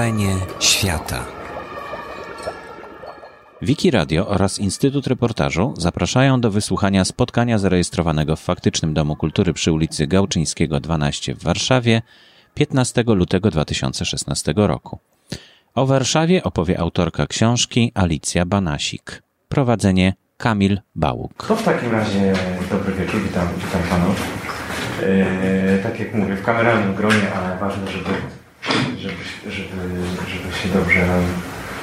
Wrażenie świata. Wiki Radio oraz Instytut Reportażu zapraszają do wysłuchania spotkania zarejestrowanego w faktycznym Domu Kultury przy ulicy Gałczyńskiego 12 w Warszawie 15 lutego 2016 roku. O Warszawie opowie autorka książki Alicja Banasik. Prowadzenie Kamil Bałuk. To w takim razie dobry wieczór, witam, witam panów. Yy, tak jak mówię, w kameralnym gronie, ale ważne, żeby, żeby, żeby, żeby się dobrze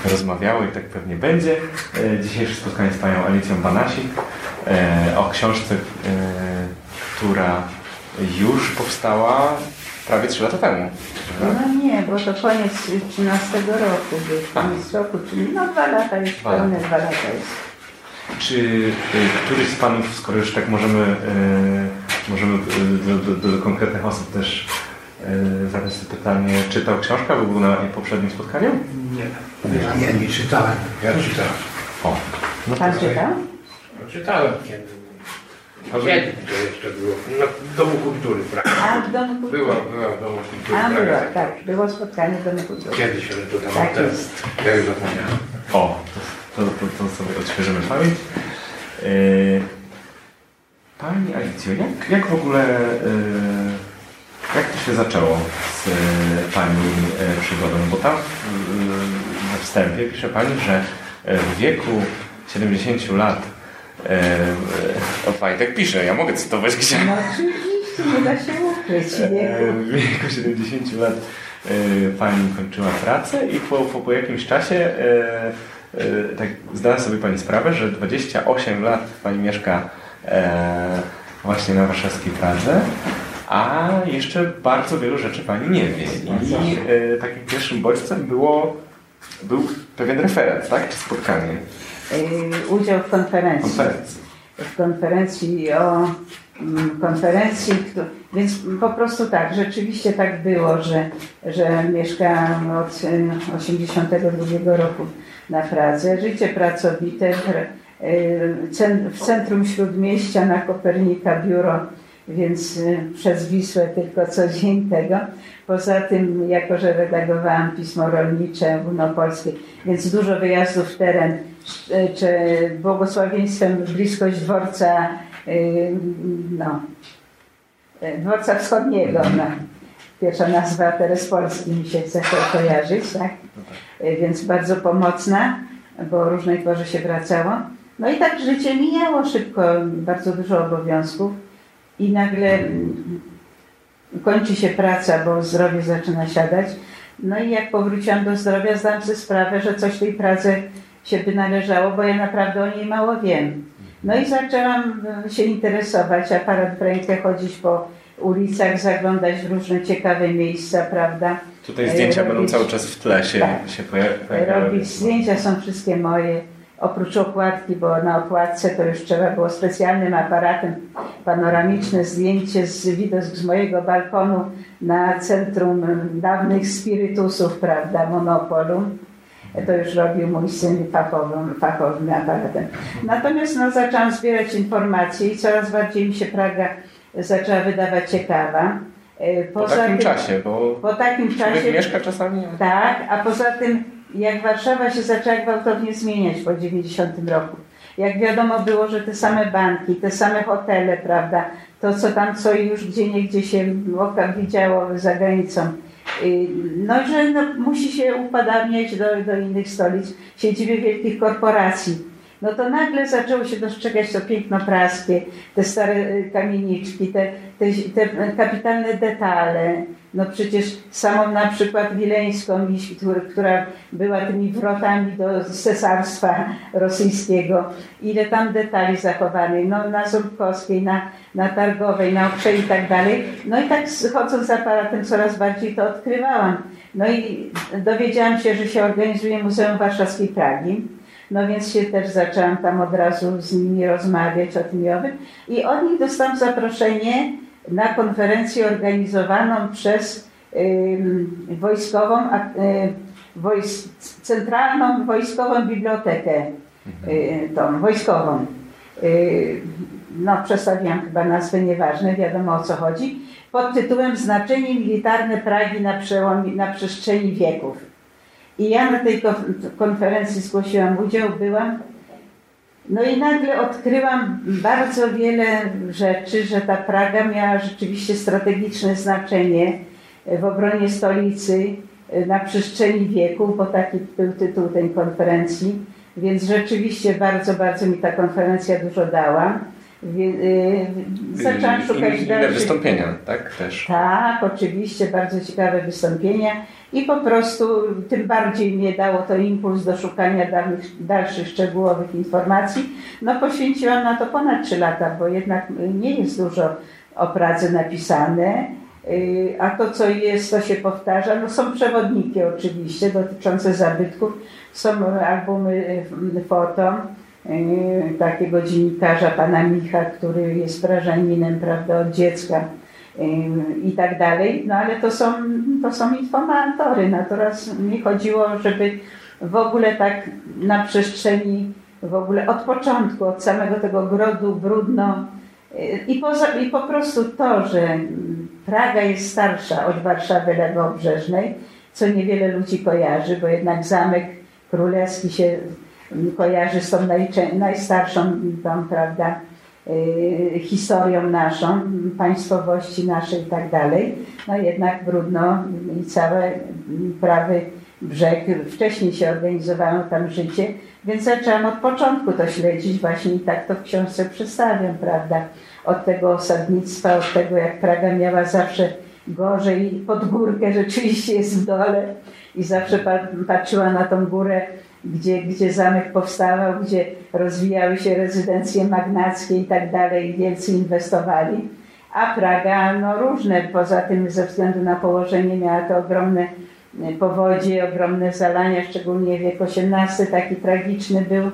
rozmawiało i tak pewnie będzie. Yy, dzisiejsze spotkanie z panią Alicją Banasik yy, o książce, yy, która już powstała prawie 3 lata temu. No nie, bo to koniec 13 roku, koniec roku, czyli no dwa lata już, Dwa pełne lata. dwa lata jest. Czy y, któryś z Panów, skoro już tak możemy, y, możemy do, do, do konkretnych osób też y, zadać to pytanie, czytał książkę, bo był na poprzednim spotkaniu? Nie, ja nie czytałem. Ja czytałem. O, no to Pan czytał? No, czytałem kiedy. Kiedy to jeszcze było? Na Domu Kultury, prawda? A w Domu Kultury. Była, była w Domu Kultury. A było, prawda? tak, było spotkanie w Domu Kultury. Kiedyś, ale to tam Tak jest. Ja już zapomniałem. O, to, to, to, to sobie odświeżymy pamięć. Y, Pani Alicjo, jak, jak w ogóle, y, jak to się zaczęło z y, Pani y, przygodą? Bo tam y, na wstępie pisze Pani, że w wieku 70 lat o Pani tak pisze, ja mogę cytować gdzie? No oczywiście, nie da się ukryć. E. W wieku 70 lat e, Pani kończyła pracę i po, po, po jakimś czasie e, e, tak zdała sobie Pani sprawę, że 28 lat Pani mieszka e, właśnie na warszawskiej Pradze, a jeszcze bardzo wielu rzeczy Pani nie wie. I e, takim pierwszym bodźcem było, był pewien referat, tak? Czy spotkanie, Y, Udział w konferencji. konferencji. w konferencji o mm, konferencji, więc po prostu tak, rzeczywiście tak było, że, że mieszkałam od y, 82 roku na Pradze. Życie pracowite w, w centrum Śródmieścia na Kopernika biuro, więc y, przez Wisłę tylko co dzień tego. Poza tym, jako że redagowałam pismo rolnicze ogólnopolskie, więc dużo wyjazdów w teren, czy- czy błogosławieństwem bliskość dworca, y, no, y, dworca wschodniego, no. Pierwsza nazwa teraz Polski mi się chce ko- kojarzyć, tak? Y, Więc bardzo pomocna, bo różnej porze się wracało. No i tak życie mijało szybko, bardzo dużo obowiązków i nagle kończy się praca, bo zdrowie zaczyna siadać. No i jak powróciłam do zdrowia, zdałam sobie sprawę, że coś tej pracy się by należało, bo ja naprawdę o niej mało wiem. No i zaczęłam e, się interesować, aparat w rękę, chodzić po ulicach, zaglądać w różne ciekawe miejsca, prawda? Tutaj zdjęcia Robić- będą cały czas w tle się, Tak. się. Robić zdjęcia są wszystkie moje, oprócz okładki, bo na okładce to już trzeba było specjalnym aparatem panoramiczne zdjęcie z widok z mojego balkonu na centrum dawnych spirytusów, prawda, monopolu. To już robił mój syn fachowym, fachowym aparatem. Natomiast no, zaczęłam zbierać informacje i coraz bardziej mi się Praga zaczęła wydawać ciekawa. E, Po Poza takim tym- czasie, bo Po takim czasie mieszka czasami... tak, a poza tym jak Warszawa się zaczęła gwałtownie zmieniać po 90 roku. Jak wiadomo było, że te same banki, te same hotele, prawda, to co tam co już gdzie niegdzie się w oka widziało za granicą. Y, No i że no, musi się upadamiać do, do innych stolic, siedziby wielkich korporacji. No to nagle zaczęło się dostrzegać to piękno praskie, te stare y, kamieniczki, te, te, te kapitalne detale. No przecież samą na przykład Wileńską, która- była tymi wrotami do cesarstwa rosyjskiego. Ile tam detali zachowanych, no na Ząbkowskiej, na, na Targowej, na Okrzej i tak dalej. No i tak chodząc z aparatem coraz bardziej to odkrywałam. No i dowiedziałam się, że się organizuje Muzeum Warszawskiej Pragi. No więc się też zaczęłam tam od razu z nimi rozmawiać o tym i owym. I od nich dostałam zaproszenie na konferencję organizowaną przez wojskową, wojs, centralną wojskową bibliotekę, y, tą wojskową. Y, no przedstawiłam chyba nazwę, nieważne, wiadomo o co chodzi, pod tytułem Znaczenie militarne Pragi na, przełomie, na przestrzeni wieków. I ja na tej konferencji zgłosiłam udział, byłam. No i nagle odkryłam bardzo wiele rzeczy, że ta Praga miała rzeczywiście strategiczne znaczenie w obronie stolicy na przestrzeni wieków, bo taki był tytuł tej konferencji. Więc rzeczywiście bardzo, bardzo mi ta konferencja dużo dała. Y, zaczęłam szukać inne dalszych... wystąpienia, tak? Też. Tak, oczywiście, bardzo ciekawe wystąpienia i po prostu tym bardziej mnie dało to impuls do szukania dalszych, dalszych szczegółowych informacji. No poświęciłam na to ponad 3 lata, bo jednak nie jest dużo o Pradze napisane, y, a to co jest, to się powtarza. No są przewodniki oczywiście dotyczące zabytków, są albumy y, foto, E, takiego dziennikarza, pana Micha, który jest wrażaninem, prawda, od dziecka e, i tak dalej. No ale to są, to są informatory. Natomiast mi chodziło, żeby w ogóle tak na przestrzeni, w ogóle od początku, od samego tego grodu brudno e, i, poza, i po prostu to, że Praga jest starsza od Warszawy Lewobrzeżnej, co niewiele ludzi kojarzy, bo jednak Zamek Królewski się kojarzy z tą najstarszą tą, prawda, y, historią naszą, państwowości naszej i tak dalej. No jednak Brudno i całe prawy brzeg, wcześniej się organizowało tam życie, więc zaczęłam od początku to śledzić właśnie i tak to w książce przedstawiam, prawda, od tego osadnictwa, od tego jak Praga miała zawsze gorzej, pod górkę rzeczywiście jest w dole i zawsze patrzyła na tą górę gdzie, gdzie zamek powstawał, gdzie rozwijały się rezydencje magnackie i tak dalej, wielcy inwestowali. A Praga, no różne, poza tym ze względu na położenie miała to ogromne e, powodzie, ogromne zalania, szczególnie wiek XVIII taki tragiczny był. E,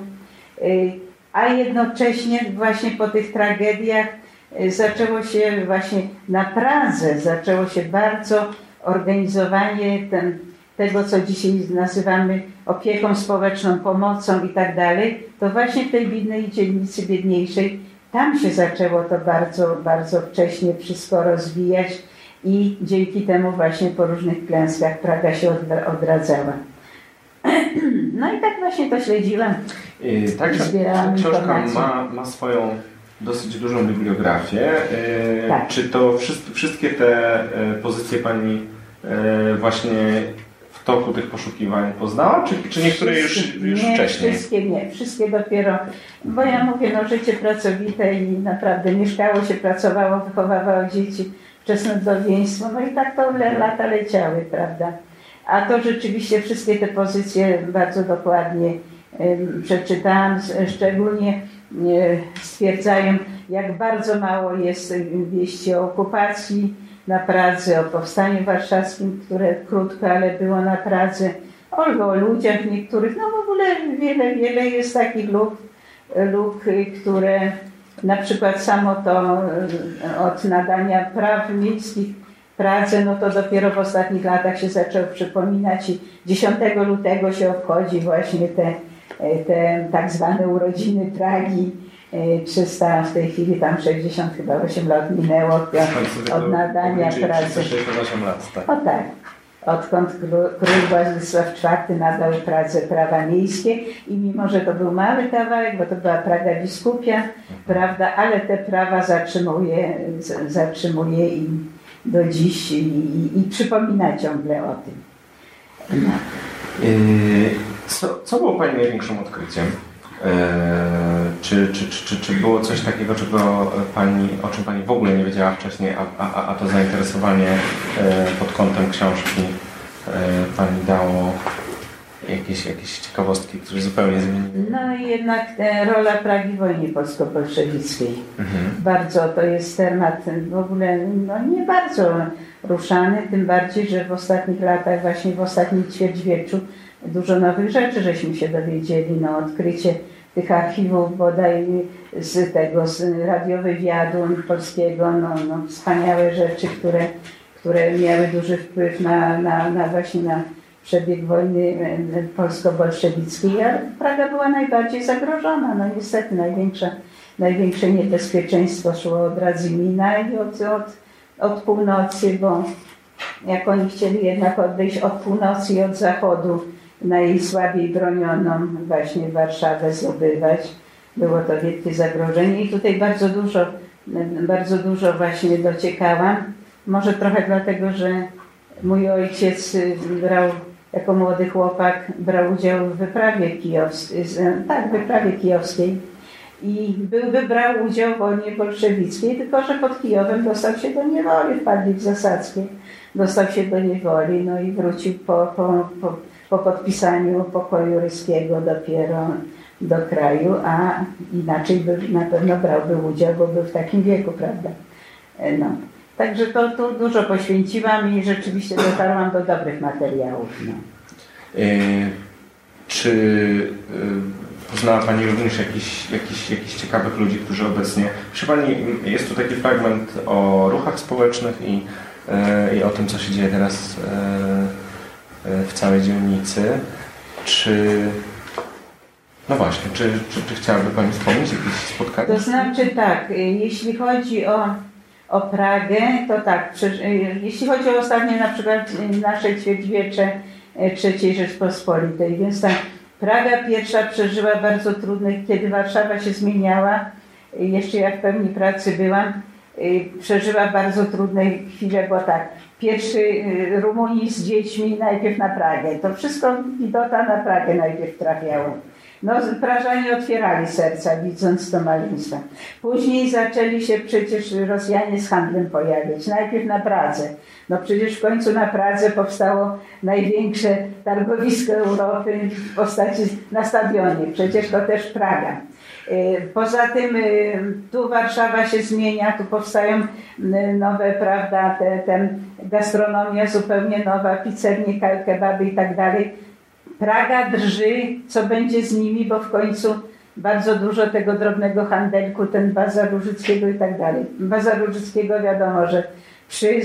a jednocześnie właśnie po tych tragediach e, zaczęło się właśnie na Pradze, zaczęło się bardzo organizowanie ten, tego, co dzisiaj nazywamy opieką społeczną, pomocą i tak dalej, to właśnie w tej biednej dzielnicy biedniejszej, tam się zaczęło to bardzo, bardzo wcześnie wszystko rozwijać i dzięki temu właśnie po różnych klęskach Praga się odradzała. No i tak właśnie to śledziłam. Yy, tak, zbierałam książka ma, ma swoją dosyć dużą bibliografię. Yy, tak. Czy to wszystkie te y, pozycje Pani y, właśnie toku tych poszukiwań poznała, czy, czy niektóre już, już nie, wcześniej? Wszystkie nie, wszystkie dopiero, bo ja mówię, no życie pracowite i naprawdę mieszkało się, pracowało, wychowywało dzieci, wczesne wdowieństwo, no i tak to le, lata leciały, prawda. A to rzeczywiście wszystkie te pozycje bardzo dokładnie przeczytałam, szczególnie y, stwierdzają, jak bardzo mało jest wieści o okupacji, na Pradze, o Powstaniu Warszawskim, które krótko, ale było na Pradze, o, o ludziach niektórych, no w ogóle wiele, wiele jest takich luk, luk, które na przykład samo to e, od nadania praw miejskich Pradze, no to dopiero w ostatnich latach się zaczął przypominać i 10 lutego się obchodzi właśnie te, e, te tak zwane urodziny Pragi 300, w tej chwili tam 60 chyba 8 lat minęło od, od nadania pracy. 68 lat, tak. O tak. Odkąd król Władysław IV nadał Pradze prawa miejskie i mimo, że to był mały kawałek, bo to była Praga biskupia, prawda, ale te prawa zatrzymuje, zatrzymuje i do dziś i, i, i przypomina ciągle o tym. No. Co, co było Pani największym odkryciem? E, czy, czy, czy, czy, było coś takiego, czego pani, o czym Pani w ogóle nie wiedziała wcześniej, a, a, a to zainteresowanie e, pod kątem książki e, Pani dało jakieś, jakieś ciekawostki, które zupełnie zmieniły? No i jednak rola Pragi w wojnie polsko-bolszewickiej. Mhm. Bardzo to jest temat w ogóle no nie bardzo ruszany, tym bardziej, że w ostatnich latach, właśnie w ostatnim ćwierćwieczu dużo nowych rzeczy żeśmy się dowiedzieli, no odkrycie tych archiwów bodaj z tego, z radiowywiadu polskiego, no, no wspaniałe rzeczy, które, które miały duży wpływ na, na, na właśnie na przebieg wojny e, polsko-bolszewickiej, a Praga była najbardziej zagrożona. No niestety największe, największe niebezpieczeństwo szło od Radzymina i od, od, od północy, bo jak oni chcieli jednak odejść od północy i od zachodu, najsłabiej bronioną właśnie Warszawę zdobywać. Było to wielkie zagrożenie i tutaj bardzo dużo, bardzo dużo właśnie dociekałam. Może trochę dlatego, że mój ojciec brał jako młody chłopak brał udział w wyprawie kijowskiej, tak, wyprawie kijowskiej i był, brał udział w wojnie bolszewickiej, tylko że pod Kijowem dostał się do niewoli, wpadli w Zasadzkie, dostał się do niewoli, no i wrócił po, po, po, po podpisaniu pokoju ryskiego dopiero do kraju, a inaczej by na pewno brałby udział, bo był w takim wieku, prawda? E, no. Także to tu dużo poświęciłam i rzeczywiście dotarłam do dobrych materiałów. No. E, czy e, poznała Pani również jakichś jakich, jakich ciekawych ludzi, którzy obecnie... Proszę Pani, jest tu taki fragment o ruchach społecznych i, i o tym, co się dzieje teraz w całej dzielnicy. Czy no właśnie, czy, czy, czy chciałaby Pani wspomnieć jakieś spotkanie? To znaczy tak, jeśli chodzi o, o Pragę, to tak, jeśli chodzi o ostatnie na przykład nasze ćwierćwiecze III Rzeczpospolitej, więc tak, Praga pierwsza przeżyła bardzo trudne, kiedy Warszawa się zmieniała, jeszcze jak w pełni pracy byłam, przeżyła bardzo trudne chwile, bo tak, pierwszy Rumunii z dziećmi najpierw na Pragę, to wszystko widota na Pragę najpierw trafiało no, Prażanie otwierali serca, widząc to maleństwo. Później zaczęli się przecież Rosjanie z handlem pojawiać. Najpierw na Pradze. No przecież w końcu na Pradze powstało największe targowisko Europy w postaci na stadionie. Przecież to też Praga. Y, poza tym y, tu Warszawa się zmienia, tu powstają nowe, prawda, te, te gastronomia zupełnie nowa, pizzerie, kebaby i tak dalej Praga drży, co będzie z nimi, bo w końcu bardzo dużo tego drobnego handelku, ten bazar Różyckiego i tak dalej. Bazar Różyckiego wiadomo, że przy y,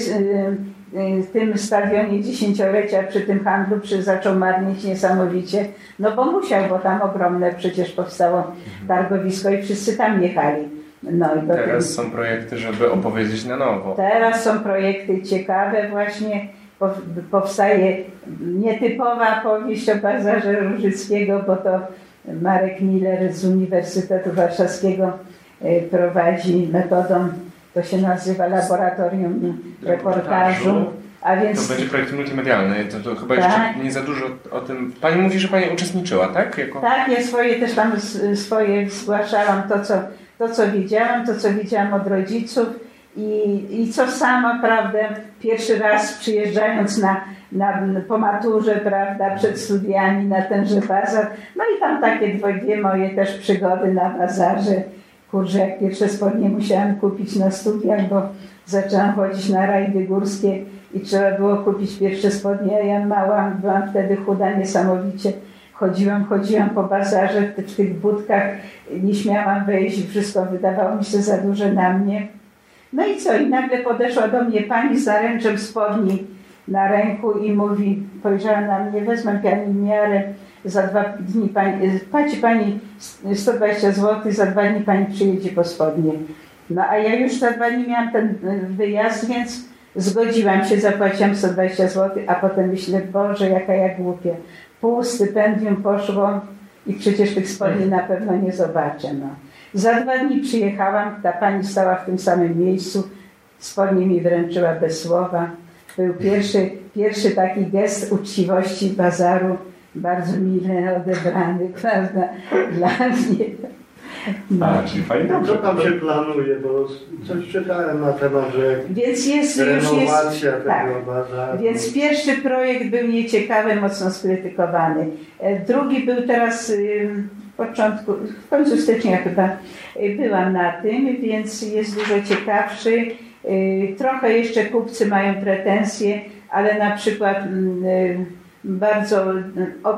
y, tym stadionie dziesięciolecia, przy tym handlu przy, zaczął marnieć niesamowicie, no bo musiał, bo tam ogromne przecież powstało targowisko i wszyscy tam jechali. No i teraz są projekty, żeby opowiedzieć na nowo. Teraz są projekty ciekawe właśnie powstaje nietypowa powieść o Bazarze Różyckiego, bo to Marek Miller z Uniwersytetu Warszawskiego e, prowadzi metodą, to się nazywa laboratorium reportażu. A więc... To będzie projekt multimedialny, to, to chyba tak. jeszcze nie za dużo o tym. Pani mówi, że Pani uczestniczyła, tak? Jako... Tak, ja swoje też tam swoje zgłaszałam, to co, to co widziałam, to co widziałam od rodziców i, I co sama, prawda, pierwszy raz przyjeżdżając na, na, po maturze, prawda, przed studiami na tenże bazar, no i tam takie dwie moje też przygody na bazarze. Kurczę, jak pierwsze spodnie musiałam kupić na studiach, bo zaczęłam chodzić na rajdy górskie i trzeba było kupić pierwsze spodnie. Ja mała, byłam wtedy chuda niesamowicie. Chodziłam, chodziłam po bazarze w, w tych budkach, nie śmiałam wejść, wszystko wydawało mi się za duże na mnie. No i co? I nagle podeszła do mnie pani z zaręczem spodni na ręku i mówi, spojrzała na mnie, wezmę pani miarę, za dwa dni pani, płaci pani 120 zł, za dwa dni pani przyjedzie po spodnie. No a ja już za dwa dni miałam ten e, wyjazd, więc zgodziłam się, zapłaciłam 120 zł, a potem myślę, Boże, jaka ja głupia. Pół stypendium poszło i przecież tych spodni na pewno nie zobaczę. No. Za dwa dni przyjechałam, ta pani stała w tym samym miejscu, spodnie mi wręczyła bez słowa. Był pierwszy, pierwszy taki gest uczciwości bazaru, bardzo mile odebrany, prawda, dla mnie. No. A, czyli fajnie dobrze. Co tam się planuje, bo coś czytałem na temat, że więc jest, renowacja już jest, tego tak. bazaru. Więc pierwszy projekt był nieciekawy, mocno skrytykowany. E, drugi był teraz początku, w końcu stycznia chyba y, byłam na tym, więc jest dużo ciekawszy. Y, trochę jeszcze kupcy mają pretensje, ale na przykład mm, y, bardzo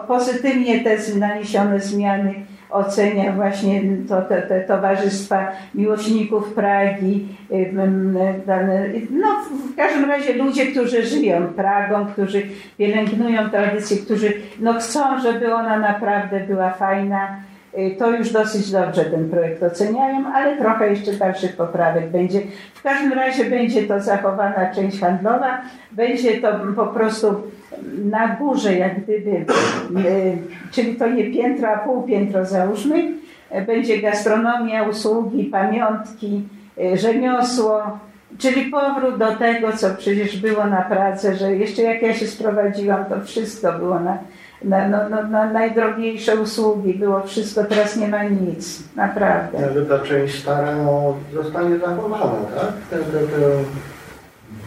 pozytywnie te naniesione zmiany ocenia właśnie to, te, te towarzystwa miłośników Pragi. No, w każdym razie ludzie, którzy żyją Pragą, którzy pielęgnują tradycję, którzy no, chcą, żeby ona naprawdę była fajna to już dosyć dobrze ten projekt oceniają, ale trochę jeszcze dalszych poprawek będzie. W każdym razie będzie to zachowana część handlowa, będzie to po prostu na górze jak gdyby, y, czyli to nie piętro, a półpiętro załóżmy, będzie gastronomia, usługi, pamiątki, rzemiosło, Czyli powrót do tego, co przecież było na Pradze, że jeszcze jak ja się sprowadziłam, to wszystko było na, na, no, no, na najdrogiejsze usługi, było wszystko, teraz nie ma nic, naprawdę. Ale ta część stara no, zostanie zachowana, tak? Te, te, te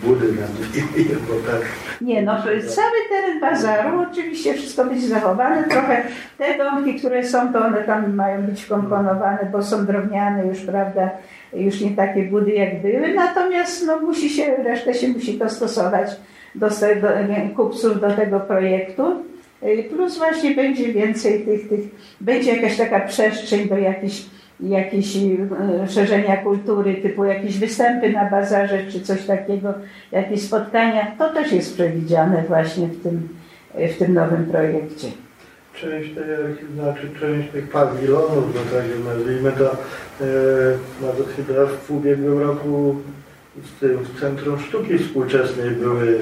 budy bo tak. Nie, no cały teren bazaru oczywiście wszystko będzie zachowane, trochę te domki, które są, to one tam mają być komponowane, bo są drewniane już, prawda, już nie takie budy jak były, natomiast no, musi się, resztę się musi dostosować do, do kupców do tego projektu. Y, plus właśnie będzie więcej tych, tych, będzie jakaś taka przestrzeń do jakichś jakieś y, szerzenia kultury, typu jakieś występy na bazarze czy coś takiego, jakieś spotkania. To też jest przewidziane właśnie w tym, w tym nowym projekcie część tej, znaczy część tych pawilonów, no tak nazwijmy to, e, nawet chyba w ubiegłym roku w tym w Centrum Sztuki Współczesnej były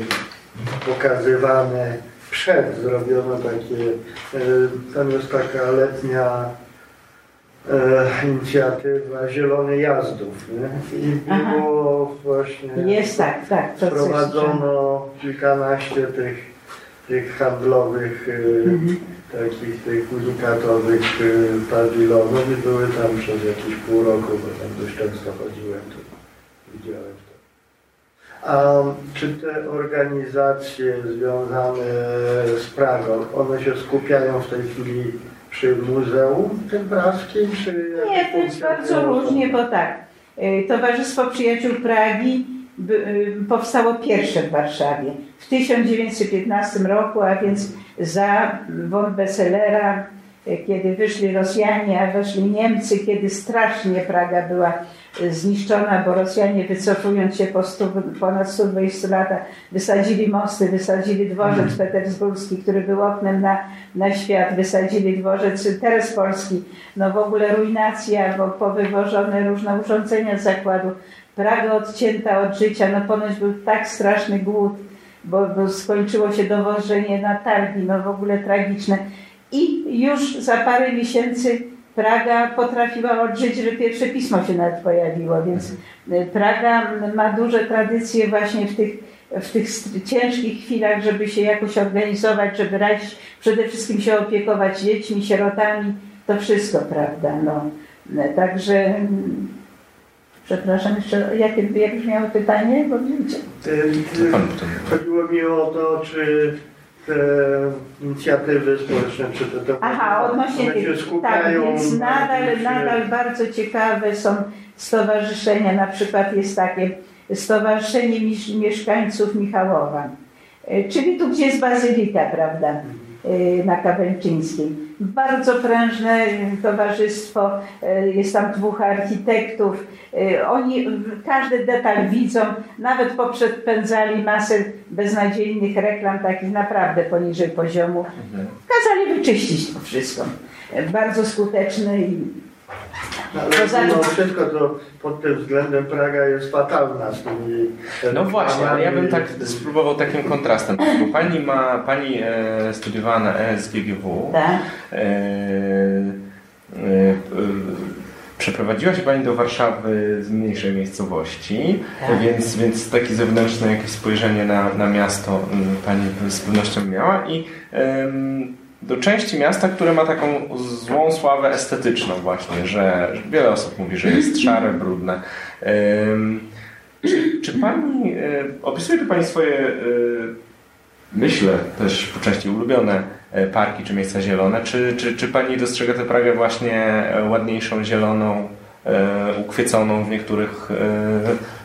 pokazywane przed, zrobiono takie, e, tam jest taka letnia e, inicjatywa Zielony Jazdów, nie? I było Aha. właśnie jest tak, tak, to wprowadzono kilkanaście tych, tych handlowych mhm takich tych unikatowych pawilonów i były tam przez jakieś pół roku, bo tam dość często chodziłem, to widziałem. A czy te organizacje związane z Pragą, one się skupiają w tej chwili przy Muzeum tym Praskim? Czy Nie, to jest bardzo różnie, bo tak, y, Towarzystwo Przyjaciół Pragi y, powstało pierwsze w Warszawie w 1915 roku, a więc za von Besselera, kiedy wyszli Rosjanie, a weszli Niemcy, kiedy strasznie Praga była zniszczona, bo Rosjanie wycofując się po stu, ponad 120 latach wysadzili mosty, wysadzili dworzec mhm. petersburski, który był oknem na, na świat, wysadzili dworzec Polski, no w ogóle ruinacja, bo powywożone różne urządzenia z zakładu, Praga odcięta od życia, no ponoć był tak straszny głód, bo, bo skończyło się dowożenie na targi, no w ogóle tragiczne. I już za parę miesięcy Praga potrafiła odżyć, że pierwsze pismo się nawet pojawiło, więc mhm. Praga ma duże tradycje właśnie w tych, w tych ciężkich chwilach, żeby się jakoś organizować, żeby radzić, przede wszystkim się opiekować dziećmi, sierotami, to wszystko, prawda, no. Także Przepraszam, jeszcze jakie, jak brzmiało pytanie? Bo. Chodziło mi o to, czy inicjatywy społeczne, czy te, te Aha, odnośnie tych, tak, więc nadal, nadal bardzo ciekawe są stowarzyszenia, na przykład jest takie Stowarzyszenie Mieszkańców Michałowa, e, czyli tu, gdzie jest Bazylika, prawda? Y, na Kawęczyńskiej. Bardzo prężne towarzystwo, y, jest tam dwóch architektów. Y, oni każdy detal widzą, nawet poprzedpędzali masę beznadziejnych reklam, takich naprawdę poniżej poziomu. Mhm. Kazali wyczyścić to wszystko. Bardzo skuteczne i ale mimo wszystko to pod tym względem Praga jest fatalna z tymi No właśnie, ale ja bym tak spróbował takim kontrastem. Bo pani ma, pani e, studiowała na ESGGW. Tak. E, e, przeprowadziła się Pani do Warszawy z mniejszej miejscowości, tak. więc, więc takie zewnętrzne jakieś spojrzenie na, na miasto Pani z pewnością miała i do części miasta, które ma taką złą sławę estetyczną właśnie, że wiele osób mówi, że jest szare, brudne. Czy, czy Pani, e, opisuje tu Pani swoje, e, myślę, też po części ulubione e, parki czy miejsca zielone, czy, czy, czy Pani dostrzega tę Pragę właśnie ładniejszą, zieloną, ukwieconą w niektórych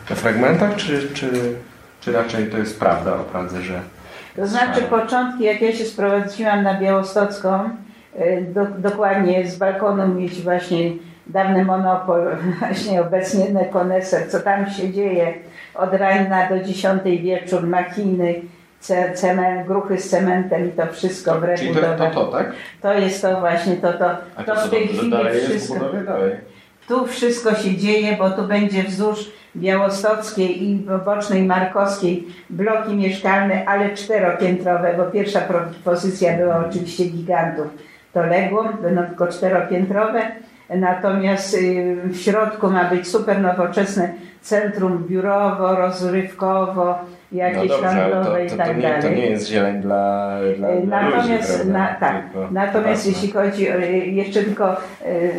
fragmentach, czy, czy, czy raczej to jest prawda o Pradze, że to znaczy początki, jak ja się sprowadziłam na Białostocką, y, do, dokładnie z balkonu mieć właśnie dawny monopol, właśnie obecnie nekoneser, co tam się dzieje od rana do dziesiątej wieczór, machiny, ce- cement, gruchy z cementem i to wszystko w Czyli to, to, to, tak? To jest to właśnie to, to, A to to, w tej chwili dalej jest w wszystko. budowie? Dalej. Tu wszystko się dzieje, bo tu będzie wzdłuż Białostockiej i Bocznej Markowskiej bloki mieszkalne, ale czteropiętrowe, bo pierwsza propozycja była oczywiście gigantów. To legło, będą tylko czteropiętrowe, natomiast y, w środku ma być super nowoczesne centrum biurowo, rozrywkowo, No jakieś dobrze, ale handlowe to, i to, tak nie, dalej. to nie jest zieleń dla, dla, dla Natomiast, ludzi, na, tak, Tylko natomiast jeśli chodzi o, jeszcze tylko e,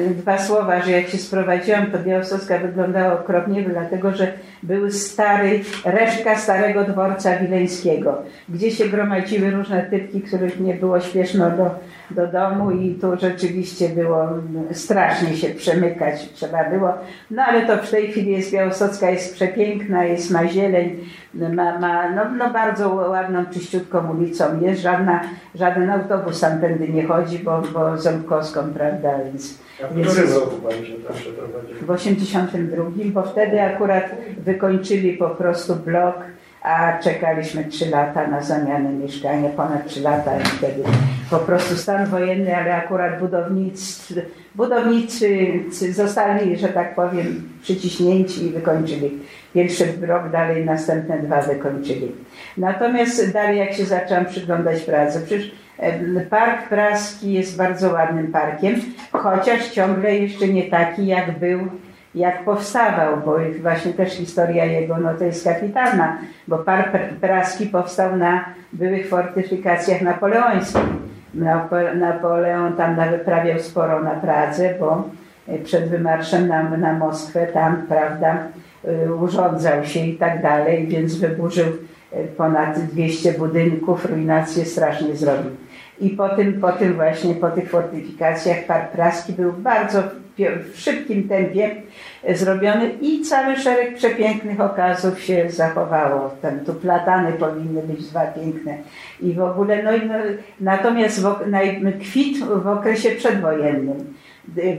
dwa słowa, że jak się sprowadziłam, to Białostocka wyglądała okropnie, dlatego że był stary, resztka starego dworca wileńskiego, gdzie się gromadziły różne typki, których nie było śpieszno do, do domu i tu rzeczywiście było mm, strasznie się przemykać trzeba było. No ale to w tej chwili jest Białostocka, jest przepiękna, jest ma zieleń, ma, ma no, no bardzo ładną, czyściutką ulicą jest, żadna, żaden autobus tamtędy nie chodzi, bo, bo Ząbkowską, prawda, więc A w Więc- którym roku Pani się tam przeprowadziła? w 82, bo wtedy akurat wykończyli po prostu blok, a czekaliśmy 3 lata na zamianę mieszkania, ponad 3 lata i wtedy po prostu stan wojenny, ale akurat budownicy, budownicy zostali, że tak powiem, przyciśnięci i wykończyli pierwszy blok, dalej następne dwa wykończyli. Natomiast dalej jak się zaczęłam przyglądać pracy, przecież em, Park Praski jest bardzo ładnym parkiem, chociaż ciągle jeszcze nie taki jak był, jak powstawał, bo właśnie też historia jego no to jest kapitalna, bo Park Pr- Praski powstał na byłych fortyfikacjach napoleońskich. Napo- Napoleon tam wyprawiał sporo na Pradze, bo e, przed wymarszem na, na Moskwę tam, prawda, urządzał się i tak dalej, więc wyburzył e, ponad 200 budynków, ruinację strasznie zrobił. I po tym, po tym właśnie, po tych fortyfikacjach Park Praski był bardzo w szybkim tempie e, zrobiony i cały szereg przepięknych okazów się zachowało. Ten, tu platany powinny być dwa piękne i w ogóle, no, i no natomiast w, naj, kwit w okresie przedwojennym.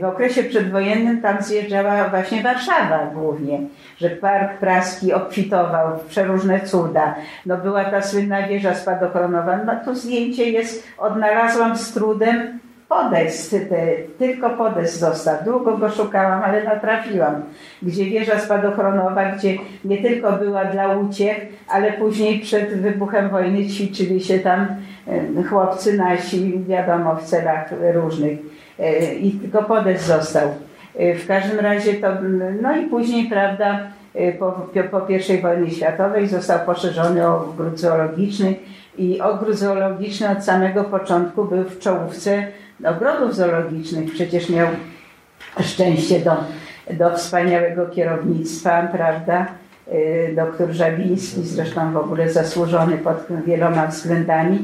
W okresie przedwojennym tam zjeżdżała właśnie Warszawa głównie, że Park Praski obfitował w przeróżne cuda. No była ta słynna wieża spadochronowa. No tu zdjęcie jest, odnalazłam z trudem podest, te, tylko podest został. Długo go szukałam, ale natrafiłam. Gdzie wieża spadochronowa, gdzie nie tylko była dla uciech, ale później przed wybuchem wojny ćwiczyli się tam chłopcy nasi, wiadomo, w celach różnych. E, I tylko podest został. E, W każdym razie to, no i później, prawda, e, po, po I wojnie światowej został poszerzony ogród zoologiczny i ogród zoologiczny od samego początku był w czołówce ogrodów zoologicznych. Przecież miał szczęście do, do wspaniałego kierownictwa, prawda? Y, Doktor Żabiński, zresztą w ogóle zasłużony pod wieloma względami,